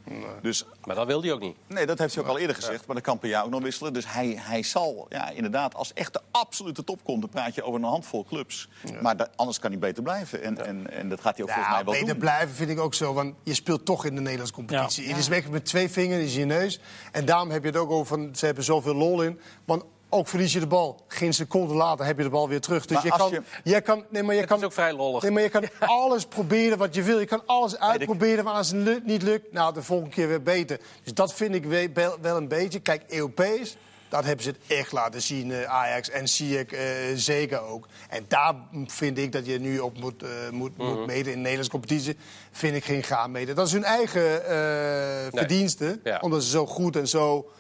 Dus Maar dat wil hij ook niet. Nee, dat heeft hij ook al eerder gezegd. Maar dat kan per jaar ook nog wisselen. Dus hij, hij zal, ja, inderdaad, als echt de absolute top komt... dan praat je over een handvol clubs. Maar da- anders kan hij beter blijven. En, en, en dat gaat hij ook volgens Ja, mij wel beter doen. blijven vind ik ook zo. Want je speelt toch in de Nederlandse competitie. Ja. Het is weg met twee vingers in je neus. En daarom heb je het ook over van, ze hebben zoveel lol in. Want ook verlies je de bal. Geen seconde later heb je de bal weer terug. Dus Maar je kan, je- je... kan, nee, maar je Het kan, is ook vrij lollig. Nee, maar je kan alles proberen wat je wil. Je kan alles uitproberen, maar als het niet lukt, nou, de volgende keer weer beter. Dus dat vind ik we- wel, wel een beetje. Kijk, Europees, dat hebben ze het echt laten zien, eh, Ajax en Ziyech eh, zeker ook. En daar vind ik dat je nu op moet, eh, moet, Mhm. moet meten. In de Nederlandse competitie vind ik geen gaan meten. Dat is hun eigen eh, verdienste, Ja. omdat ze zo goed en zo,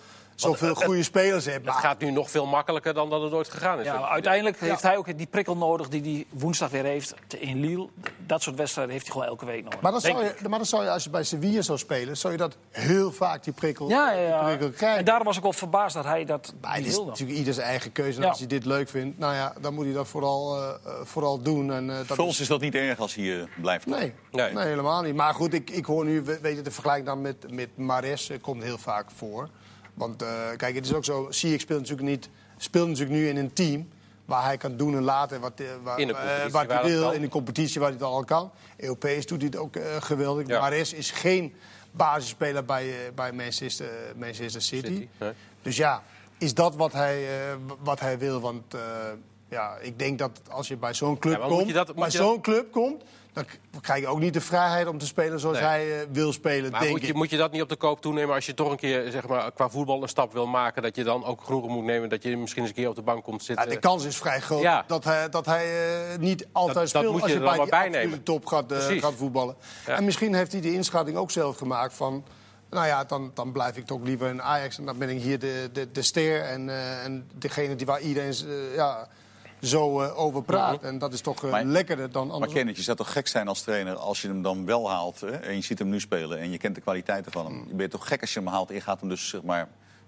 zoveel het- goede spelers hebben. Het Maar- gaat nu nog veel makkelijker dan dat het ooit gegaan is. ja uiteindelijk heeft hij ook die prikkel nodig die hij woensdag weer heeft te- in Lille. Dat soort wedstrijden heeft hij gewoon elke week nodig. Maar dan, zou je, maar dan zou je, als je bij Sevilla zou spelen, zou je dat heel vaak, die prikkel, Ja, ja, die ja. prikkel krijgen. En daarom was ik wel verbaasd dat hij dat Maar het is wilde. natuurlijk ieder zijn eigen keuze. En Ja. als hij dit leuk vindt, nou ja, dan moet hij dat vooral, eh, eh, vooral doen. En, eh, dat Voor ons is dat niet erg als hij eh, blijft. Nee, Nee. nee. helemaal niet. Maar goed, ik, ik hoor nu, we- weet je, de vergelijking dan met, met Mares eh, komt heel vaak voor. Want eh, kijk, het is ook zo, Ziyech speelt natuurlijk, niet, speelt natuurlijk nu in een team... waar hij kan doen en laten wat, eh, waar, eh, wat hij wil. In de competitie waar hij het al kan. Europees doet hij het ook geweldig. Ja. Mares is geen basisspeler bij, bij Manchester, Manchester City. City, nee. Dus ja, is dat wat hij, wat hij wil? Want ja, ik denk dat als je bij zo'n club Ja, komt, bij zo'n club komt, dan krijg je ook niet de vrijheid om te spelen zoals Nee. hij eh, wil spelen, Maar denk moet je, ik. moet je dat niet op de koop toenemen als je toch een keer zeg maar, qua voetbal een stap wil maken? Dat je dan ook genoegen moet nemen dat je misschien eens een keer op de bank komt Ja, zitten? de kans is vrij groot Ja. dat hij, dat hij eh, niet altijd Dat- dat speelt moet als je bij die nemen. top gaat, eh, gaat voetballen. Ja. En misschien heeft hij die inschatting ook zelf gemaakt van... nou ja, dan, dan blijf ik toch liever in Ajax en dan ben ik hier de, de, de ster... en, en degene die waar iedereen ja, zo eh, over praat. En dat is toch eh, Maar- lekkerder dan Maar anders. Kenneth, je zou toch gek zijn als trainer als je hem dan wel haalt... Hè, en je ziet hem nu spelen en je kent de kwaliteiten van hem. Je bent toch gek als je hem haalt en je gaat hem dus zeg maar...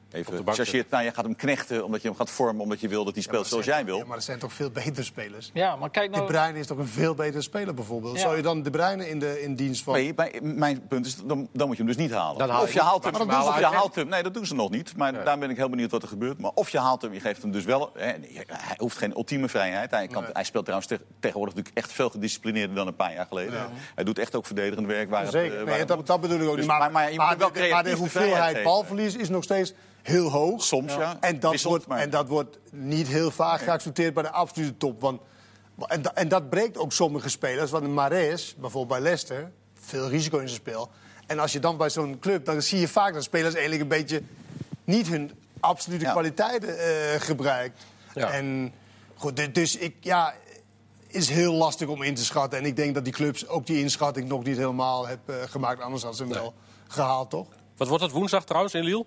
De Even nou, je gaat hem knechten omdat je hem gaat vormen... omdat je wil dat hij speelt zoals jij wil. Ja, maar er zijn toch veel betere spelers. Ja, maar kijk De nou... Bruyne is toch een veel betere speler bijvoorbeeld. Ja. Zou je dan De Bruyne in, de, in dienst van... Nee, bij- mijn punt is, dan, dan moet je hem dus niet halen. Dan haal of je je haalt hem, maximale of je haalt hem. Nee, dat doen ze nog niet. Maar daar ben ik heel benieuwd wat er gebeurt. Maar of je haalt hem, je geeft hem dus wel... Hè, hij hoeft geen ultieme vrijheid. Hij, kan, hij speelt trouwens te- tegenwoordig natuurlijk echt veel gedisciplineerder dan een paar jaar geleden. Hij doet echt ook verdedigend werk waar het, eh, Zeker, waar nee, het dat, dat bedoel ik ook Dus- niet. Maar, maar- maar de, maar de de hoeveelheid balverlies is nog steeds heel hoog. Soms, ja. En dat, Wisselt, wordt, maar- en dat wordt niet heel vaak geaccepteerd bij de absolute top. Want, en, da- en dat breekt ook sommige spelers. Want een Mares, bijvoorbeeld bij Leicester, veel risico in zijn spel. En als je dan bij zo'n club, dan zie je vaak dat spelers eigenlijk een beetje niet hun absolute Ja. kwaliteiten eh gebruikt. Ja. En goed, du- dus ik, ja, is heel lastig om in te schatten. En ik denk dat die clubs ook die inschatting nog niet helemaal hebben eh, gemaakt. Anders hadden ze hem wel gehaald, toch? Wat wordt het woensdag trouwens in Lille?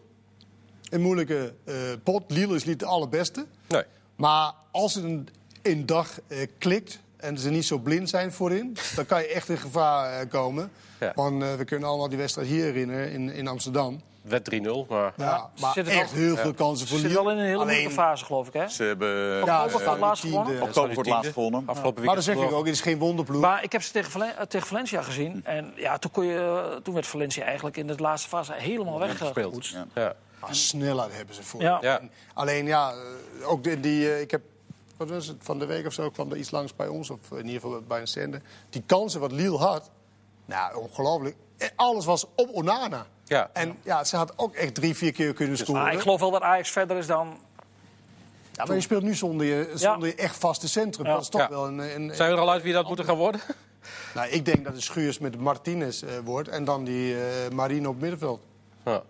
Een moeilijke eh, pot. Lille is niet de allerbeste. Nee. Maar als het een, een dag eh, klikt en ze niet zo blind zijn voorin... dan kan je echt in gevaar eh, komen. Ja. Want eh, we kunnen allemaal die wedstrijd hier herinneren in, in Amsterdam. Wet 3-0, maar... Ja, maar zitten echt wel- heel veel kansen voor Ze zit Lille. wel in een hele moeilijke fase, geloof ik, hè? Ze hebben Ja, Oktober ze voor het laatst gewonnen. oktober voor het laatst gewonnen. Afgelopen Maar weekend zeg ik ook, het is geen wonderploeg. Maar ik heb ze tegen, Valen- tegen Valencia gezien. En ja, toen, kon je, toen werd Valencia eigenlijk in de laatste fase helemaal gespeeld. weggepoetst. Ja. Maar snelheid hebben ze voor. Ja. Ja. Alleen ja, eh, ook die, die eh, ik heb, wat was het, van de week of zo kwam er iets langs bij ons, of in ieder geval bij een zender. Die kansen wat Lille had, nou ongelooflijk. Eh, Alles was op Onana. Ja. En ja, ze had ook echt drie, vier keer kunnen scoren. Maar ik geloof wel dat Ajax verder is dan... ja, maar je speelt nu zonder je, zonder je echt vaste centrum. Ja. Dat is toch Ja. wel een... een, Zijn we er al uit wie dat moeten gaan worden? nou, ik denk dat het Schuurs met Martinez eh, wordt en dan die eh Marino op middenveld. Ja.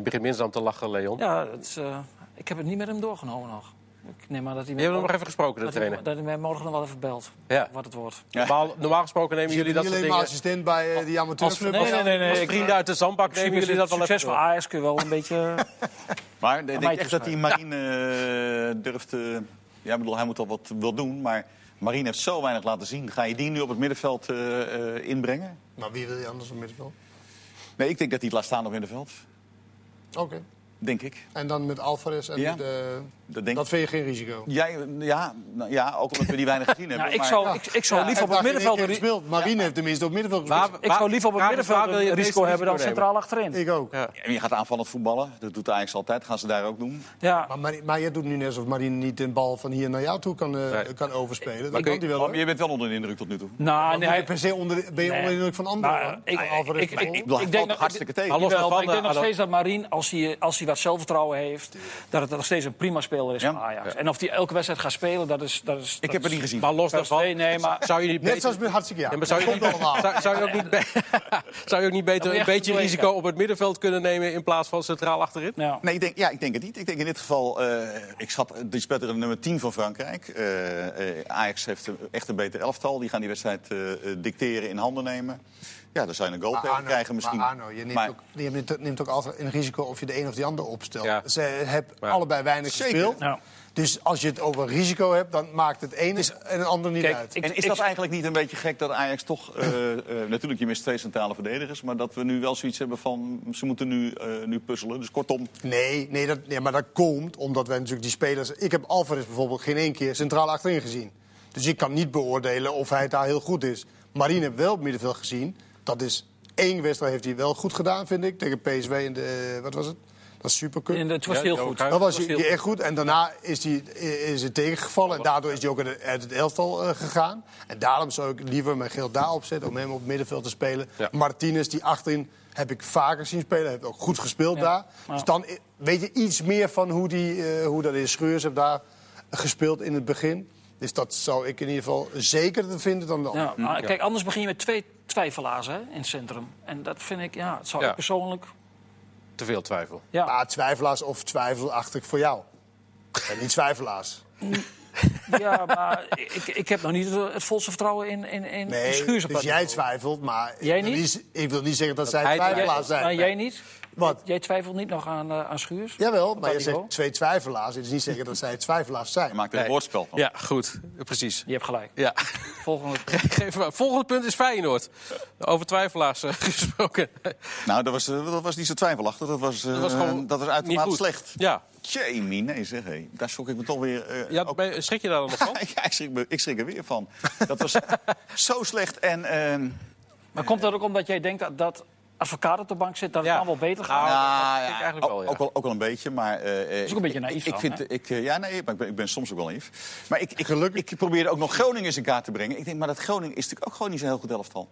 Je begint minstens aan te lachen, Leon. Ja, het is, eh, ik heb het niet met hem doorgenomen nog. Ik neem aan dat hij Je hebt hem nog even gesproken, de dat hij, trainer. dat hij mij morgen nog wel even belt. Ja. Wat het wordt. Normaal, normaal gesproken nemen jullie dat soort alleen maar dingen... assistent bij eh, die amateurclub. nee, nee, nee, nee. Als ik- vrienden uit de zandbak nemen Succes, jullie dat wel succes even van. Ajax kun je wel een beetje... Maar ik denk echt dat hij Marine eh, durft... ja, ik bedoel, hij moet al wat wil doen, maar Marine heeft zo weinig laten zien. Ga je die nu op het middenveld eh, eh, inbrengen? Maar wie wil je anders op middenveld? Nee, ik denk dat hij het laat staan op middenveld. Oké. Denk ik. En dan met Alvarez en Ja. eh, Dat denk dat vind je geen risico? Jij, ja, nou, ja, ook omdat we die weinig gezien hebben. Nou, ik maar- zou, ik, ik zou Ja, liever op het middenveld... een gespeeld. Marine heeft tenminste op het middenveld gespeeld. Waar- Ik zou liever op het middenveld wil je een het risico hebben dan centraal achterin. Ik ook. Ja. En je gaat aanvallend voetballen. Dat doet Ajax altijd. Gaan ze daar ook doen. Ja, Maar, maar je doet nu net alsof Marine niet de bal van hier naar jou toe kan, eh, Nee. kan overspelen. Dat Maar kan ik- hij wel. Oh, je bent wel onder de indruk tot nu toe. nou, Maar nee, ben je per se onder, ben je onder de indruk van anderen? Nou, ik- ik- ik-? Ik Ik denk hartstikke tegen. Ik denk nog steeds dat Marien, als hij, als hij wat zelfvertrouwen heeft, dat het nog steeds een prima speler is Ja. van Ajax. En of hij elke wedstrijd gaat spelen, dat is... Dat is Ik dat heb het niet gezien. Maar los daarvan, nee, maar... zou je niet Net zoals met hartstikke ja. Ja, maar zou je, Dat komt allemaal. zou, zou je ook niet, be- zou je ook niet beter een beetje risico op het middenveld kunnen nemen in plaats van centraal achterin? Ja. Nee, ik denk, ja, ik denk het niet. Ik denk in dit geval, eh, ik schat, die speelt er de nummer 10 van Frankrijk. Eh, eh, Ajax heeft een- echt een beter elftal. Die gaan die wedstrijd dicteren, in handen nemen. Ja, dan zou je een goal Maar tegen Arno, krijgen misschien. maar Arno, je neemt, Maar- ook, je neemt, neemt ook altijd een risico of je de een of de ander opstelt. Ja. Ze hebben Ja. allebei weinig Zeker. gespeeld. Ja. Dus als je het over risico hebt, dan maakt het ene en het andere niet Kijk, uit. ik- en is dat eigenlijk niet een beetje gek dat Ajax toch... eh, eh, natuurlijk, je mist twee centrale verdedigers... maar dat we nu wel zoiets hebben van... ze moeten nu, eh, nu puzzelen. Dus kortom, Nee, nee, dat, nee, maar dat komt omdat wij natuurlijk die spelers... Ik heb Alvarez bijvoorbeeld geen één keer centraal achterin gezien. Dus ik kan niet beoordelen of hij daar heel goed is. Marine heb wel op middenveld gezien. Dat is één wedstrijd heeft hij wel goed gedaan, vind ik. Tegen PSV in de... Wat was het? Dat is supercup. En het was Ja, heel goed. Dat was heel hij echt goed. En daarna is hij is het tegengevallen. En daardoor is hij ook uit het- elftal eh, gegaan. En daarom zou ik liever mijn geld daar opzetten om hem op het middenveld te spelen. Ja. Martinez, die achterin, heb ik vaker zien spelen. Heeft ook goed gespeeld Ja. daar. Dus dan weet je iets meer van hoe, die, eh, hoe dat is. Scheurs heeft daar gespeeld in het begin. Dus dat zou ik in ieder geval zeker vinden dan de Ja, maar Kijk, anders begin je met twee twijfelaars hè, in het centrum. En dat vind ik, ja, het zou Ja. ik persoonlijk... Te veel twijfel. Ja. Maar twijfelaars of twijfelachtig voor jou. En niet twijfelaars. Ja, maar ik, ik heb nog niet het volste vertrouwen in, in, in Nee, dus jij twijfelt, maar Jij ik, wil niet? ik wil niet zeggen dat zij twijfelaars zijn. Maar jij niet? Wat? Jij twijfelt niet nog aan, eh, aan Schuurs? Jawel, maar je niveau? zegt twee twijfelaars. Het is niet zeggen dat zij twijfelaars zijn. je maakt er een Nee. woordspel van. Ja, goed. Precies. Je hebt gelijk. Ja. Volgende. Volgende punt is Feyenoord. Over twijfelaars eh, gesproken. Nou, dat was, eh, dat was niet zo twijfelachtig. Dat was, eh, Dat was gewoon dat was niet uitermate slecht. Ja. Jamie, nee zeg. hé. Daar schrok ik me toch weer... eh, ja ook- ben- schrik je daar dan nog van? ja, ik schrik, me- ik schrik er weer van. Dat was zo slecht. En, ehm, Maar komt dat ook omdat jij denkt dat, dat advocaat op de bank zit, dat het Ja. dan wel beter gaat? Nou, nou, dat vind ik eigenlijk wel, ook, ja. ook, wel, ook wel een beetje, maar... eh, is ook een beetje naïef Ik, dan, vind, hè? ik, eh, ja, nee, maar ik ben, ik ben soms ook wel naïef. Maar ik, ik, ik probeerde ook nog Groningen eens in kaart te brengen. Ik denk, maar dat Groningen is natuurlijk ook gewoon niet zo'n heel goed elftal.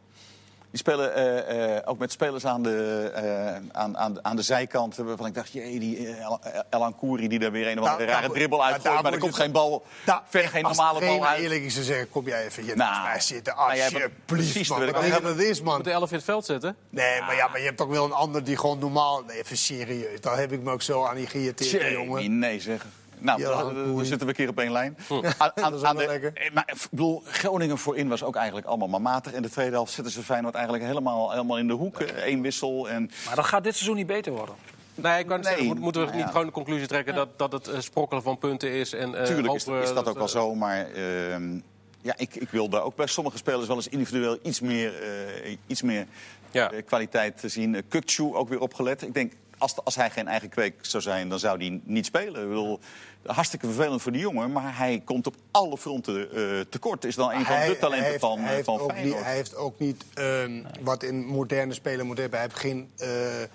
Die spelen eh, eh, ook met spelers aan de, eh, aan, aan, de- aan de zijkant. Waarvan ik dacht, jee, die El- Elan die daar weer een of andere Nou, rare dribbel maar uitgooit. daar Maar er komt geen bal, Nou, verder geen normale bal uit. eerlijk is te zeggen, kom jij even hier Nou, naast mij zitten. nou, Alsjeblieft, precies, man. Wat is, man? Moet de elf in het veld zetten? Nee, maar, ja, maar je hebt toch wel een ander die gewoon normaal... Nee, even serieus. Daar heb ik me ook zo aan die geïrriteerd, jongen. nee zeg. Nou, Ja, dan, zitten we een keer op één lijn. Aan, Dat is aan, de, lekker. eh, maar ik bedoel, Groningen voorin was ook eigenlijk allemaal maar matig. In de tweede helft zitten ze Feyenoord eigenlijk helemaal, helemaal in de hoek. Eén wissel en... Maar dat gaat dit seizoen niet beter worden. Nee, ik Nee. zeggen, moet- moeten we Nou niet ja. gewoon de conclusie trekken dat, dat het eh, sprokkelen van punten is? En, eh, Tuurlijk is, dat ook wel eh, zo, maar ehm, ja, ik, ik wil daar ook bij sommige spelers wel eens individueel iets meer, eh, iets meer Ja. eh, kwaliteit te zien. Uh, Kukçu ook weer opgelet. Ik denk, als, als hij geen eigen kweek zou zijn, dan zou hij niet spelen. Ik bedoel, hartstikke vervelend voor die jongen, maar hij komt op alle fronten eh, tekort. Is dan een van de talenten hij heeft, van, hij eh, heeft van ook niet, Feyenoord. hij heeft ook niet ehm, wat in moderne spelen moet hebben. Hij heeft geen eh, eh,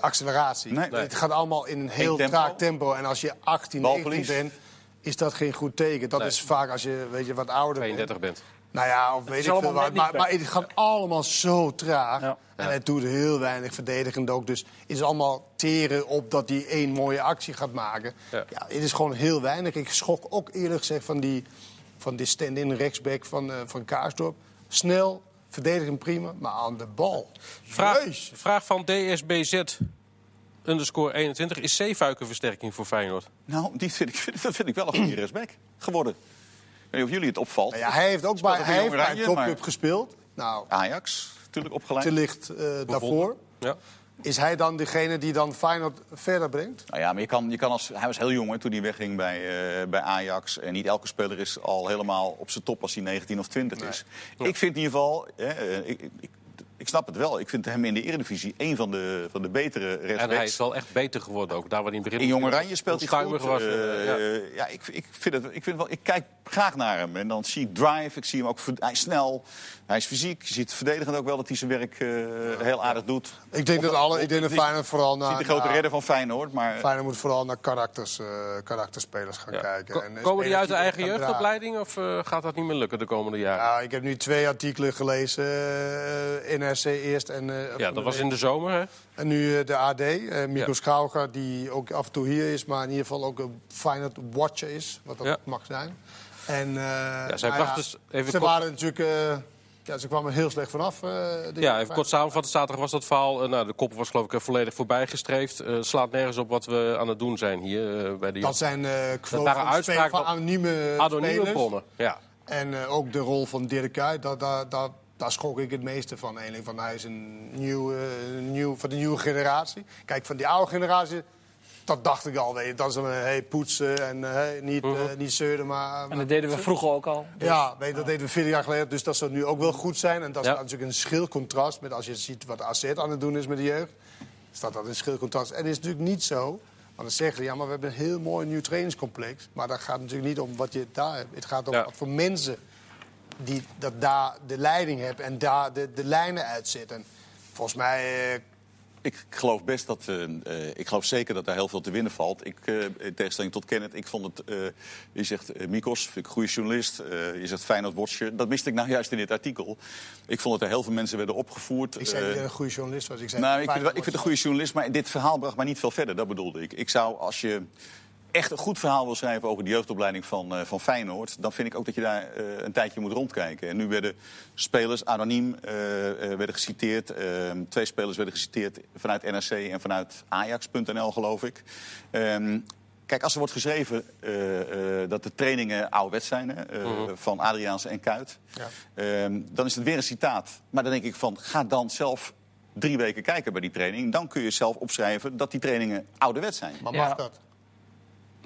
acceleratie. Nee. Nee. Het gaat allemaal in een heel tempo. traag tempo. En als je 18, 19 Balverlies. bent, is dat geen goed teken. Dat Nee. is vaak als je weet je, wat ouder 32 bent. bent. Nou ja, of weet ik veel wat. Maar, maar het gaat allemaal zo traag. Ja. En hij doet heel weinig verdedigend ook. Dus het is allemaal teren op dat hij één mooie actie gaat maken. Ja. Ja. het is gewoon heel weinig. Ik schok ook eerlijk gezegd van die, van die stand-in rechtsback van, eh, van Kaarsdorp. Snel, verdedigend prima, maar aan de bal. Vraag, vraag van DSBZ underscore 21. Is Zeefuik een versterking voor Feyenoord? Nou, die vind ik, dat vind ik wel een goede respect geworden. Ik weet niet of jullie het opvalt. Nou ja, hij heeft ook bij, hij in heeft bij een topclub maar- gespeeld. Nou, Ajax, natuurlijk opgeleid. te licht eh, daarvoor. Ja. Is hij dan degene die dan Feyenoord verder brengt? Nou ja, maar je kan, je kan als, hij was heel jong hè, toen hij wegging bij, eh, bij Ajax. En niet elke speler is al helemaal op zijn top als hij 19 of 20 is. Ik vind in ieder geval, hè, eh, ik, ik, ik snap het wel. Ik vind hem in de Eredivisie een van de, van de betere En hij is rechtsbacks. wel echt beter geworden ook. Daar waar hij in het begin In Jong Oranje speelt hij goed. was. Eh, ja. ja, ik, ik, vind het, ik, vind wel, ik kijk graag naar hem. En dan zie ik drive, ik zie hem ook... Hij is snel, hij is fysiek. Je ziet verdedigend ook wel dat hij zijn werk eh, heel aardig doet. Ik denk dat, alle, ik denk dat Feyenoord vooral naar... Niet de grote redder van Feyenoord, maar... Feyenoord moet vooral naar karakters, eh, karakterspelers gaan Ja. kijken. Ko- En, eh, Komen die uit de eigen jeugdopleiding of eh, gaat dat niet meer lukken de komende jaren? Ja, ik heb nu twee artikelen gelezen. eh Eerst en, eh, Ja, dat was in de zomer, hè? en nu eh, de AD. eh Mico Ja. Die ook af en toe hier is, maar in ieder geval ook een Feyenoord watcher is. Wat dat Ja. mag zijn. En, ja, zij bracht dus even ze waren natuurlijk... ja, ze kwamen heel slecht vanaf. Ja, even kort samenvatten. Zaterdag was dat verhaal. nou, de kop was geloof ik volledig voorbijgestreefd. Eh slaat nergens op wat we aan het doen zijn hier bij de Dat zijn quotes waren van, uitspraken van van anonieme, bronnen. Ja. En ook de rol van Dirk Kuyt, daar, daar, daar, daar schrok ik het meeste van. Eén van hij is een nieuw, eh, een van de nieuwe generatie. Kijk, van die oude generatie, dat dacht ik al. Weet dat is een hey, poetsen en eh, niet, eh, niet zeuren, maar... En dat deden we vroeger ook al. Ja, weet je, dat deden we vier jaar geleden, dus dat zou nu ook wel goed zijn. En dat is natuurlijk een schil contrast met als je ziet wat AZ aan het doen is met de jeugd. Staat dat een schil contrast. En is natuurlijk niet zo, want dan zeggen ze, ja, maar we hebben een heel mooi nieuw trainingscomplex. Maar dat gaat natuurlijk niet om wat je daar hebt. Het gaat om Ja. wat voor mensen die dat daar de leiding hebben en daar de, de lijnen uitzetten. Volgens mij eh, Ik geloof best dat. eh, eh, ik geloof zeker dat daar heel veel te winnen valt. Ik, in tegenstelling tot Kenneth, ik vond het. je zegt Mikos, vind ik een goede journalist. je zegt Feyenoord Watcher. Dat miste ik nou juist in dit artikel. Ik vond dat er heel veel mensen werden opgevoerd. ik zei dat een goede journalist was. Ik zei nou, ik vind, ik vind het een goede journalist, maar dit verhaal bracht mij niet veel verder. Dat bedoelde ik. Ik zou, als je echt een goed verhaal wil schrijven over de jeugdopleiding van, eh, van Feyenoord... dan vind ik ook dat je daar eh, een tijdje moet rondkijken. En nu werden spelers anoniem eh, eh, werden geciteerd. Eh, twee spelers werden geciteerd vanuit NRC en vanuit Ajax.nl, geloof ik. Ehm, Kijk, als er wordt geschreven eh, eh, dat de trainingen ouderwets zijn... Hè, eh, van Adriaanse en Kuit... Ja. Ehm, dan is het weer een citaat. Maar dan denk ik van, ga dan zelf drie weken kijken bij die training. Dan kun je zelf opschrijven dat die trainingen ouderwets zijn. Maar Ja. mag dat?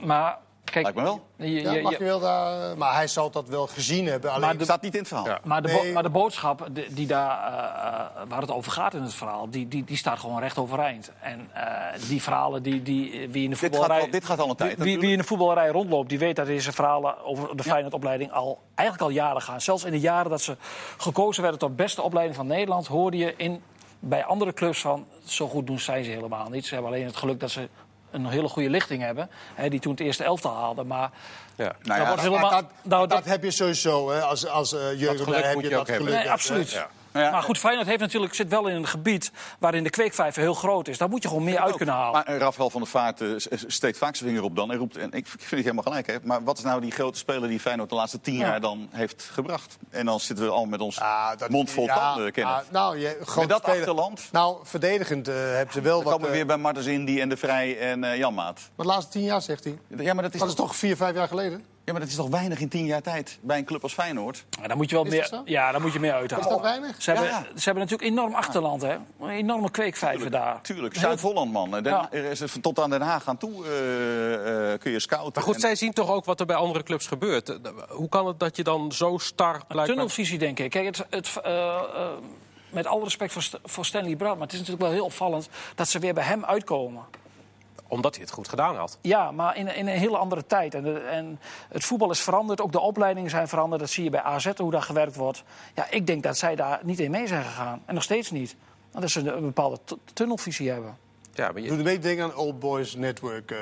Maar kijk, Lijkt me wel. je- Ja, je- mag je- wel daar, maar hij zal dat wel gezien hebben. Alleen, Maar de- staat niet in het verhaal. Ja. Maar de, Nee. maar de boodschap die, die daar, eh, eh, waar het over gaat in het verhaal, die, die, die staat gewoon recht overeind. En eh, die verhalen die, die wie in de Dit voetballerij... gaat al- dit gaat al een tijd, Wie, wie, wie in de voetballerij rondloopt, die weet dat deze verhalen over de Feyenoordopleiding al, eigenlijk al jaren gaan. Zelfs in de jaren dat ze gekozen werden tot beste opleiding van Nederland, hoorde je in, bij andere clubs van, zo goed doen zijn ze helemaal niet. Ze hebben alleen het geluk dat ze een hele goede lichting hebben, hè, die toen het eerste elftal haalden. Maar Ja. Nou dat ja, helemaal... dat, nou, dat, dat- heb je sowieso. Hè. Als, als uh, geluk jeugdopleider heb je dat geluk. Nee, absoluut. Ja. Nou ja, maar goed, Feyenoord heeft natuurlijk, zit wel in een gebied waarin de kweekvijver heel groot is. Daar moet je gewoon meer uit kunnen halen. Maar eh, Rafael van der Vaart eh, s- steekt vaak zijn vinger op dan. En roept, en ik vind het helemaal gelijk. Hè, maar wat is nou die grote speler die Feyenoord de laatste tien Ja. jaar dan heeft gebracht? En dan zitten we al met ons Ah, dat- mond vol ja, tanden, Kenneth. ah, nou, je, grote dat speler- achterland? Nou, verdedigend eh, hebben ze wel Dan wat... komen we eh, weer bij Martens Indy en De Vrij en eh Jan Maat. Maar de laatste tien jaar, zegt hij. Ja maar, dat is Dat is toch, toch vier, vijf jaar geleden? Ja, maar dat is toch weinig in tien jaar tijd bij een club als Feyenoord? Maar dan moet je wel meer, ja, dan moet je meer uithalen. Is dat weinig? Ze hebben, Ja. ze hebben natuurlijk enorm achterland, hè? Een enorme kweekvijver daar. Tuurlijk, Zuid-Holland, man. Den- Ja. er is, tot aan Den Haag aan toe eh, eh, kun je scouten. Maar goed, En- zij zien toch ook wat er bij andere clubs gebeurt. Eh, Hoe kan het dat je dan zo star blijkbaar... Tunnelvisie, denk ik. Kijk, het, het, eh, eh, met alle respect voor, St- voor Stanley Brown, maar het is natuurlijk wel heel opvallend dat ze weer bij hem uitkomen. Omdat hij het goed gedaan had. Ja, maar in, in een hele andere tijd. En, de- en het voetbal is veranderd, ook de opleidingen zijn veranderd. Dat zie je bij AZ, hoe daar gewerkt wordt. Ja, ik denk dat zij daar niet in mee zijn gegaan. En nog steeds niet. Dat ze een, een bepaalde tunnelvisie hebben. Ja, maar je- Doe een beetje denken aan Old Boys Network. eh,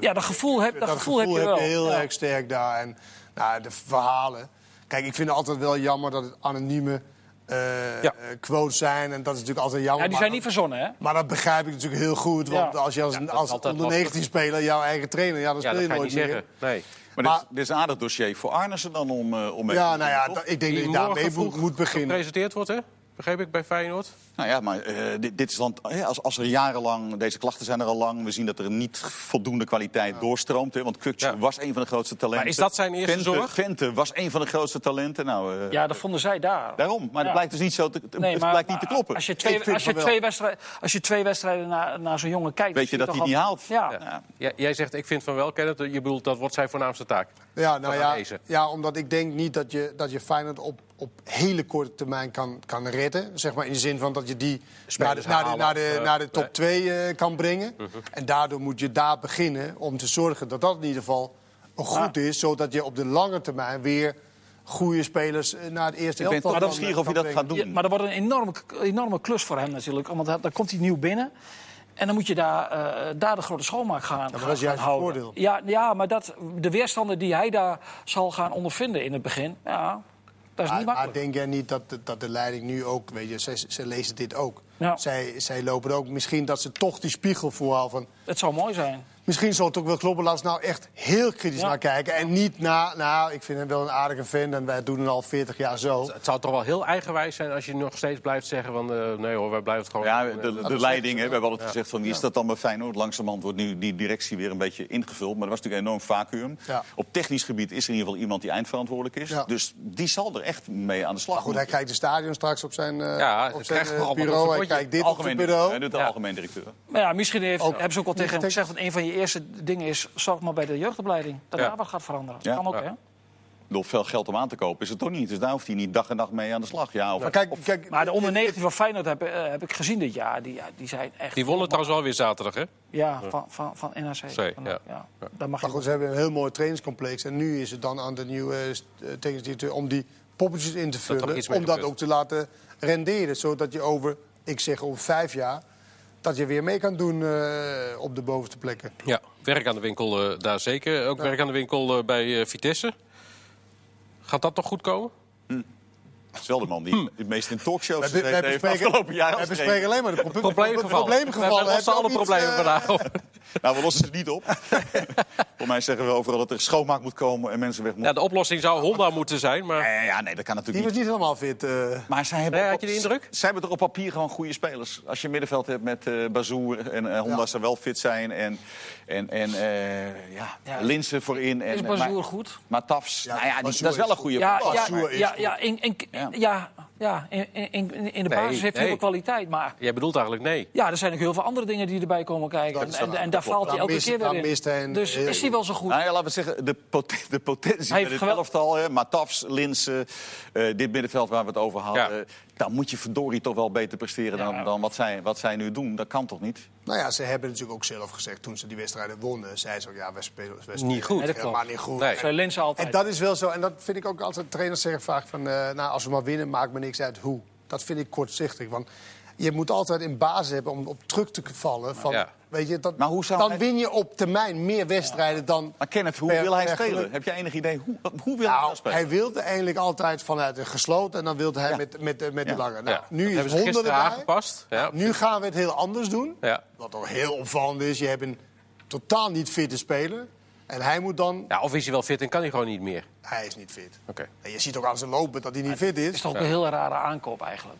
Ja, dat gevoel heb, dat gevoel heb je wel. heel Ja. erg sterk daar. En nou, de verhalen. Kijk, ik vind het altijd wel jammer dat het anonieme eh, Ja. eh, quotes zijn. En dat is natuurlijk altijd jammer. Ja, die zijn niet verzonnen, hè? Maar dat begrijp ik natuurlijk heel goed. Want Ja. als je als, Ja, dat als onder lastig. 19 speler jouw eigen trainer, ja, dan ja, speel dat je nooit niet meer. zeggen. Nee. Maar, Maar- dit, dit is een aardig dossier voor Arnissen dan om, eh om mee Ja, te nou ja, toch? da- ik denk dat Die je daarmee moet, moet beginnen. gepresenteerd wordt, hè? Begreep ik bij Feyenoord. Nou ja, maar eh, dit, dit is dan, hè, als, als er jarenlang, deze klachten zijn er al lang, we zien dat er niet voldoende kwaliteit doorstroomt. Hè, want Kukcu Ja. was een van de grootste talenten. Maar is dat zijn eerste Vente, zorg? Vente was een van de grootste talenten. Nou, eh, Ja, dat vonden zij daar. Daarom, maar Ja. het blijkt dus niet zo te, Nee, het maar- blijkt niet te kloppen. Als je twee, als je twee, wedstrijden, als je twee wedstrijden naar, naar zo'n jongen kijkt... Weet je dat hij het niet haalt? al- Ja. Ja. Jij, zegt, ik vind van wel, Kenneth. Je bedoelt, dat wordt zijn voornaamste taak. Ja, nou ja, ja, omdat ik denk niet dat je, dat je Feyenoord op, op hele korte termijn kan, kan redden. Zeg maar in de zin van dat je die naar de, naar de, naar de, of, eh, naar de top nee. 2 kan brengen. En daardoor moet je daar beginnen om te zorgen dat dat in ieder geval goed is. Zodat je op de lange termijn weer goede spelers eh, naar het eerste Ik ben toch nieuwsgierig of hij kan dat gaat doen. Ja, maar dat wordt een enorme, enorme klus voor hem natuurlijk. Want dan komt hij nieuw binnen. En dan moet je daar, eh, daar de grote schoonmaak gaan, maar dat gaan- is juist houden. voordeel. Ja, ja, maar dat, de weerstanden die hij daar zal gaan ondervinden in het begin... Ja, dat is Maar, denk jij niet dat, de- dat de leiding nu ook, weet je, zij, zij lezen dit ook. Ja. Zij, zij lopen ook misschien dat ze toch die spiegel voorhouden van... Het zou mooi zijn. Misschien zal het ook wel kloppen. Laten we nou echt heel kritisch Ja. naar kijken. En niet naar, nou, ik vind hem wel een aardige fan en wij doen het al 40 jaar zo. Het zou toch wel heel eigenwijs zijn als je nog steeds blijft zeggen van... eh, nee hoor, wij blijven het gewoon Ja, de, de leiding, hè, we hebben altijd gezegd van wie is dat dan bij Feyenoord? Langzamerhand wordt nu die directie weer een beetje ingevuld. Maar er was natuurlijk een enorm vacuüm. Ja. Op technisch gebied is er in ieder geval iemand die eindverantwoordelijk is. Ja. Dus die zal er echt mee aan de slag Maar goed, hij kijkt de stadion straks op zijn, eh, Ja, op zijn krijgt eh, bureau. Kijkt dit op Algemeen, bureau. hij doet de Ja. algemeen directeur. Maar ja, misschien heeft, Ook- hebben ze ook al tegen hem gezegd... dat een van je eerste dingen is... zorg maar bij de jeugdopleiding. Dat Ja. daar wat gaat veranderen. Ja. Dat kan ook, Ja. hè? Door veel geld om aan te kopen is het toch niet. Dus daar hoeft hij niet dag en nacht mee aan de slag. Ja, of, Maar kijk, of- kijk, Maar de onder 19 van Feyenoord heb, eh, heb ik gezien dit jaar. Die, ja, die zijn echt... Die wonnen trouwens wel weer zaterdag, hè? Ja, van, van, van NAC. Ja. ja. Daar mag Maar je goed, ze hebben een heel mooi trainingscomplex. En nu is het dan aan de nieuwe directeur om die poppetjes in te vullen. Om dat gebeurt. ook te laten renderen. Zodat je over, ik zeg over vijf jaar, dat je weer mee kan doen eh, op de bovenste plekken. Ja, werk aan de winkel eh, daar zeker. Ook werk aan de winkel eh, bij Vitesse. Gaat dat nog goed komen? Het is wel de man die het meest in talkshows gezeten heeft bespreken, afgelopen jaar. wij als bespreken alleen maar de pro- Probleemgevallen. probleemgevallen. We lossen alle problemen eh, vandaag op. Nou, we lossen ze niet op. Voor mij zeggen we overal dat er schoonmaak moet komen en mensen weg moeten. Ja, de oplossing zou Honda moeten zijn, maar... Ja, ja, nee, dat kan Die natuurlijk was niet. niet helemaal fit. eh. Maar zij hebben, Nee, op- had je de indruk? Zij hebben toch op papier gewoon goede spelers. Als je een middenveld hebt met eh Bazoer en eh Honda Ja. zou wel fit zijn. En, en, en eh, ja, Ja. Linsen voorin. En, Is maar, Bazoer goed? maar Tafs, Ja, nou ja, die, dat is wel een goede Ja, ja, ja, ja, in, in, Ja. Ja, in, in, in, in de Nee, basis heeft hij nee. wel kwaliteit. Maar Jij bedoelt eigenlijk nee. ja, er zijn ook heel veel andere dingen die erbij komen kijken. En, en, en daar valt klopt. hij elke mist- keer weer in. mist hij een- Dus heel is hij wel zo goed? Nou ja, laten we zeggen, de, pot- de potentie Hij met heeft het gewel- elftal, hè, Matafs, Linsen, eh, dit middenveld waar we het over hadden. Ja. Dan moet je verdorie toch wel beter presteren dan, Ja. dan wat, zij, wat zij nu doen. Dat kan toch niet? Nou ja, ze hebben natuurlijk ook zelf gezegd toen ze die wedstrijden wonnen. Zeiden ze ook, ja, wij spelen, wij spelen Niet goed. Nee, helemaal niet goed. Nee. Linse altijd. En dat is wel zo. En dat vind ik ook altijd. Trainers zeggen vaak van, eh, nou, als we maar winnen, maakt me niks uit hoe. Dat vind ik kortzichtig. Want je moet altijd een basis hebben om op terug te vallen. Van, Ja. weet je, dat, Maar hoe zou dan hij- win je op termijn meer wedstrijden dan. Maar Kenneth, hoe per- wil hij spelen? geluk. Heb je enig idee? Hoe, hoe wil hij Nou, nou spelen? hij wilde eigenlijk altijd vanuit een gesloten en dan wilde hij Ja. met, met, met Ja. de lange. Nou, Ja, nu dat is erbij. aangepast. Ja. Nu gaan we het heel anders doen. Ja. Wat toch heel opvallend is. Je hebt een totaal niet fitte speler. En hij moet dan... ja, of is hij wel fit en kan hij gewoon niet meer? Hij is niet fit. Oké. En je ziet ook aan zijn lopen dat hij niet fit Het is. is toch een heel rare aankoop eigenlijk.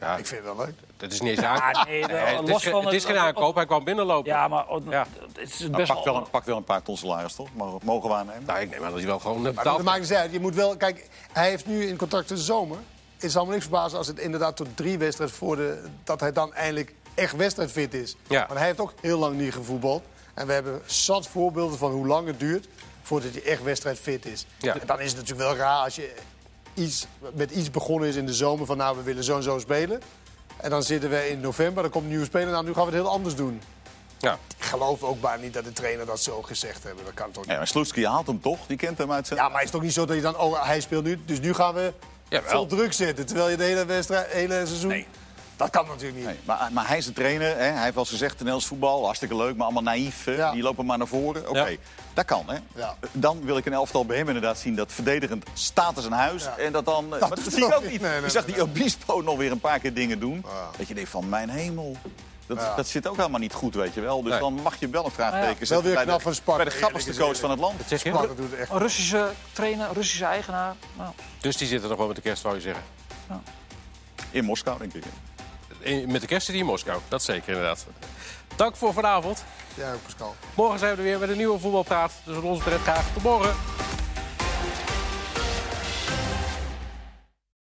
Ja, Ik vind het wel leuk. dat is niet eens aankoop. nee, Nee, het, is, het is geen aankoop, hij kwam binnenlopen. Ja, maar Ja. het is Maar best pakt wel, pakt wel een paar ton salaris, toch? Mogen, mogen we aannemen? Nou, ik neem aan dat hij wel gewoon Maar dat maakt niet uit. Je moet wel... Kijk, hij heeft nu in contract de zomer. Het zal me niks verbazen als het inderdaad tot drie wedstrijden voor de... dat hij dan eindelijk echt wedstrijdfit is. Ja. Want hij heeft ook heel lang niet gevoetbald. En we hebben zat voorbeelden van hoe lang het duurt... voordat hij echt wedstrijdfit is. Ja. En dan is het natuurlijk wel raar als je iets, met iets begonnen is in de zomer... van nou, we willen zo en zo spelen. En dan zitten we in november, dan komt een nieuwe speler... nou, nu gaan we het heel anders doen. Ja. Ik geloof ook bijna niet dat de trainer dat zo gezegd hebben. Dat kan toch niet. Ja, maar Sloetski haalt hem toch? Die kent hem uit zijn... Ja, maar het is toch niet zo dat je dan, oh, hij speelt nu, dus nu gaan we Jawel. vol druk zetten. Terwijl je de hele, wedstrijd, hele seizoen... Nee. Dat kan natuurlijk niet. Nee, maar, maar hij is een trainer. Hè? Hij heeft wel eens gezegd, Nederlands voetbal, hartstikke leuk, maar allemaal naïef. Ja. Die lopen maar naar voren. Oké, Ja. dat kan. Hè? Ja. Dan wil ik een elftal bij hem inderdaad zien dat verdedigend staat als een huis. Ja. En dat dan... maar dat zie ik ook niet. Nee, nee, je zag nee, die Obispo nog weer een paar keer dingen doen. Ja. Dat je denkt van, mijn hemel. Dat, Ja. dat zit ook helemaal niet goed, weet je wel. Dus Nee. dan mag je wel een vraagteken Ja. zetten Wel weer bij, knap de, van Sparta, bij de grappigste coach van het land. Dat zeg je? Sparta doet het echt. Een Russische trainer, een Russische eigenaar. Nou, Dus die zitten nog wel met de kerst, zou je zeggen. In Moskou, denk ik. Met de kerstcity in Moskou, dat zeker inderdaad. Dank voor vanavond. Ja, Pascal. Morgen zijn we er weer met een nieuwe voetbalpraat. Dus wat ons betreft graag tot morgen.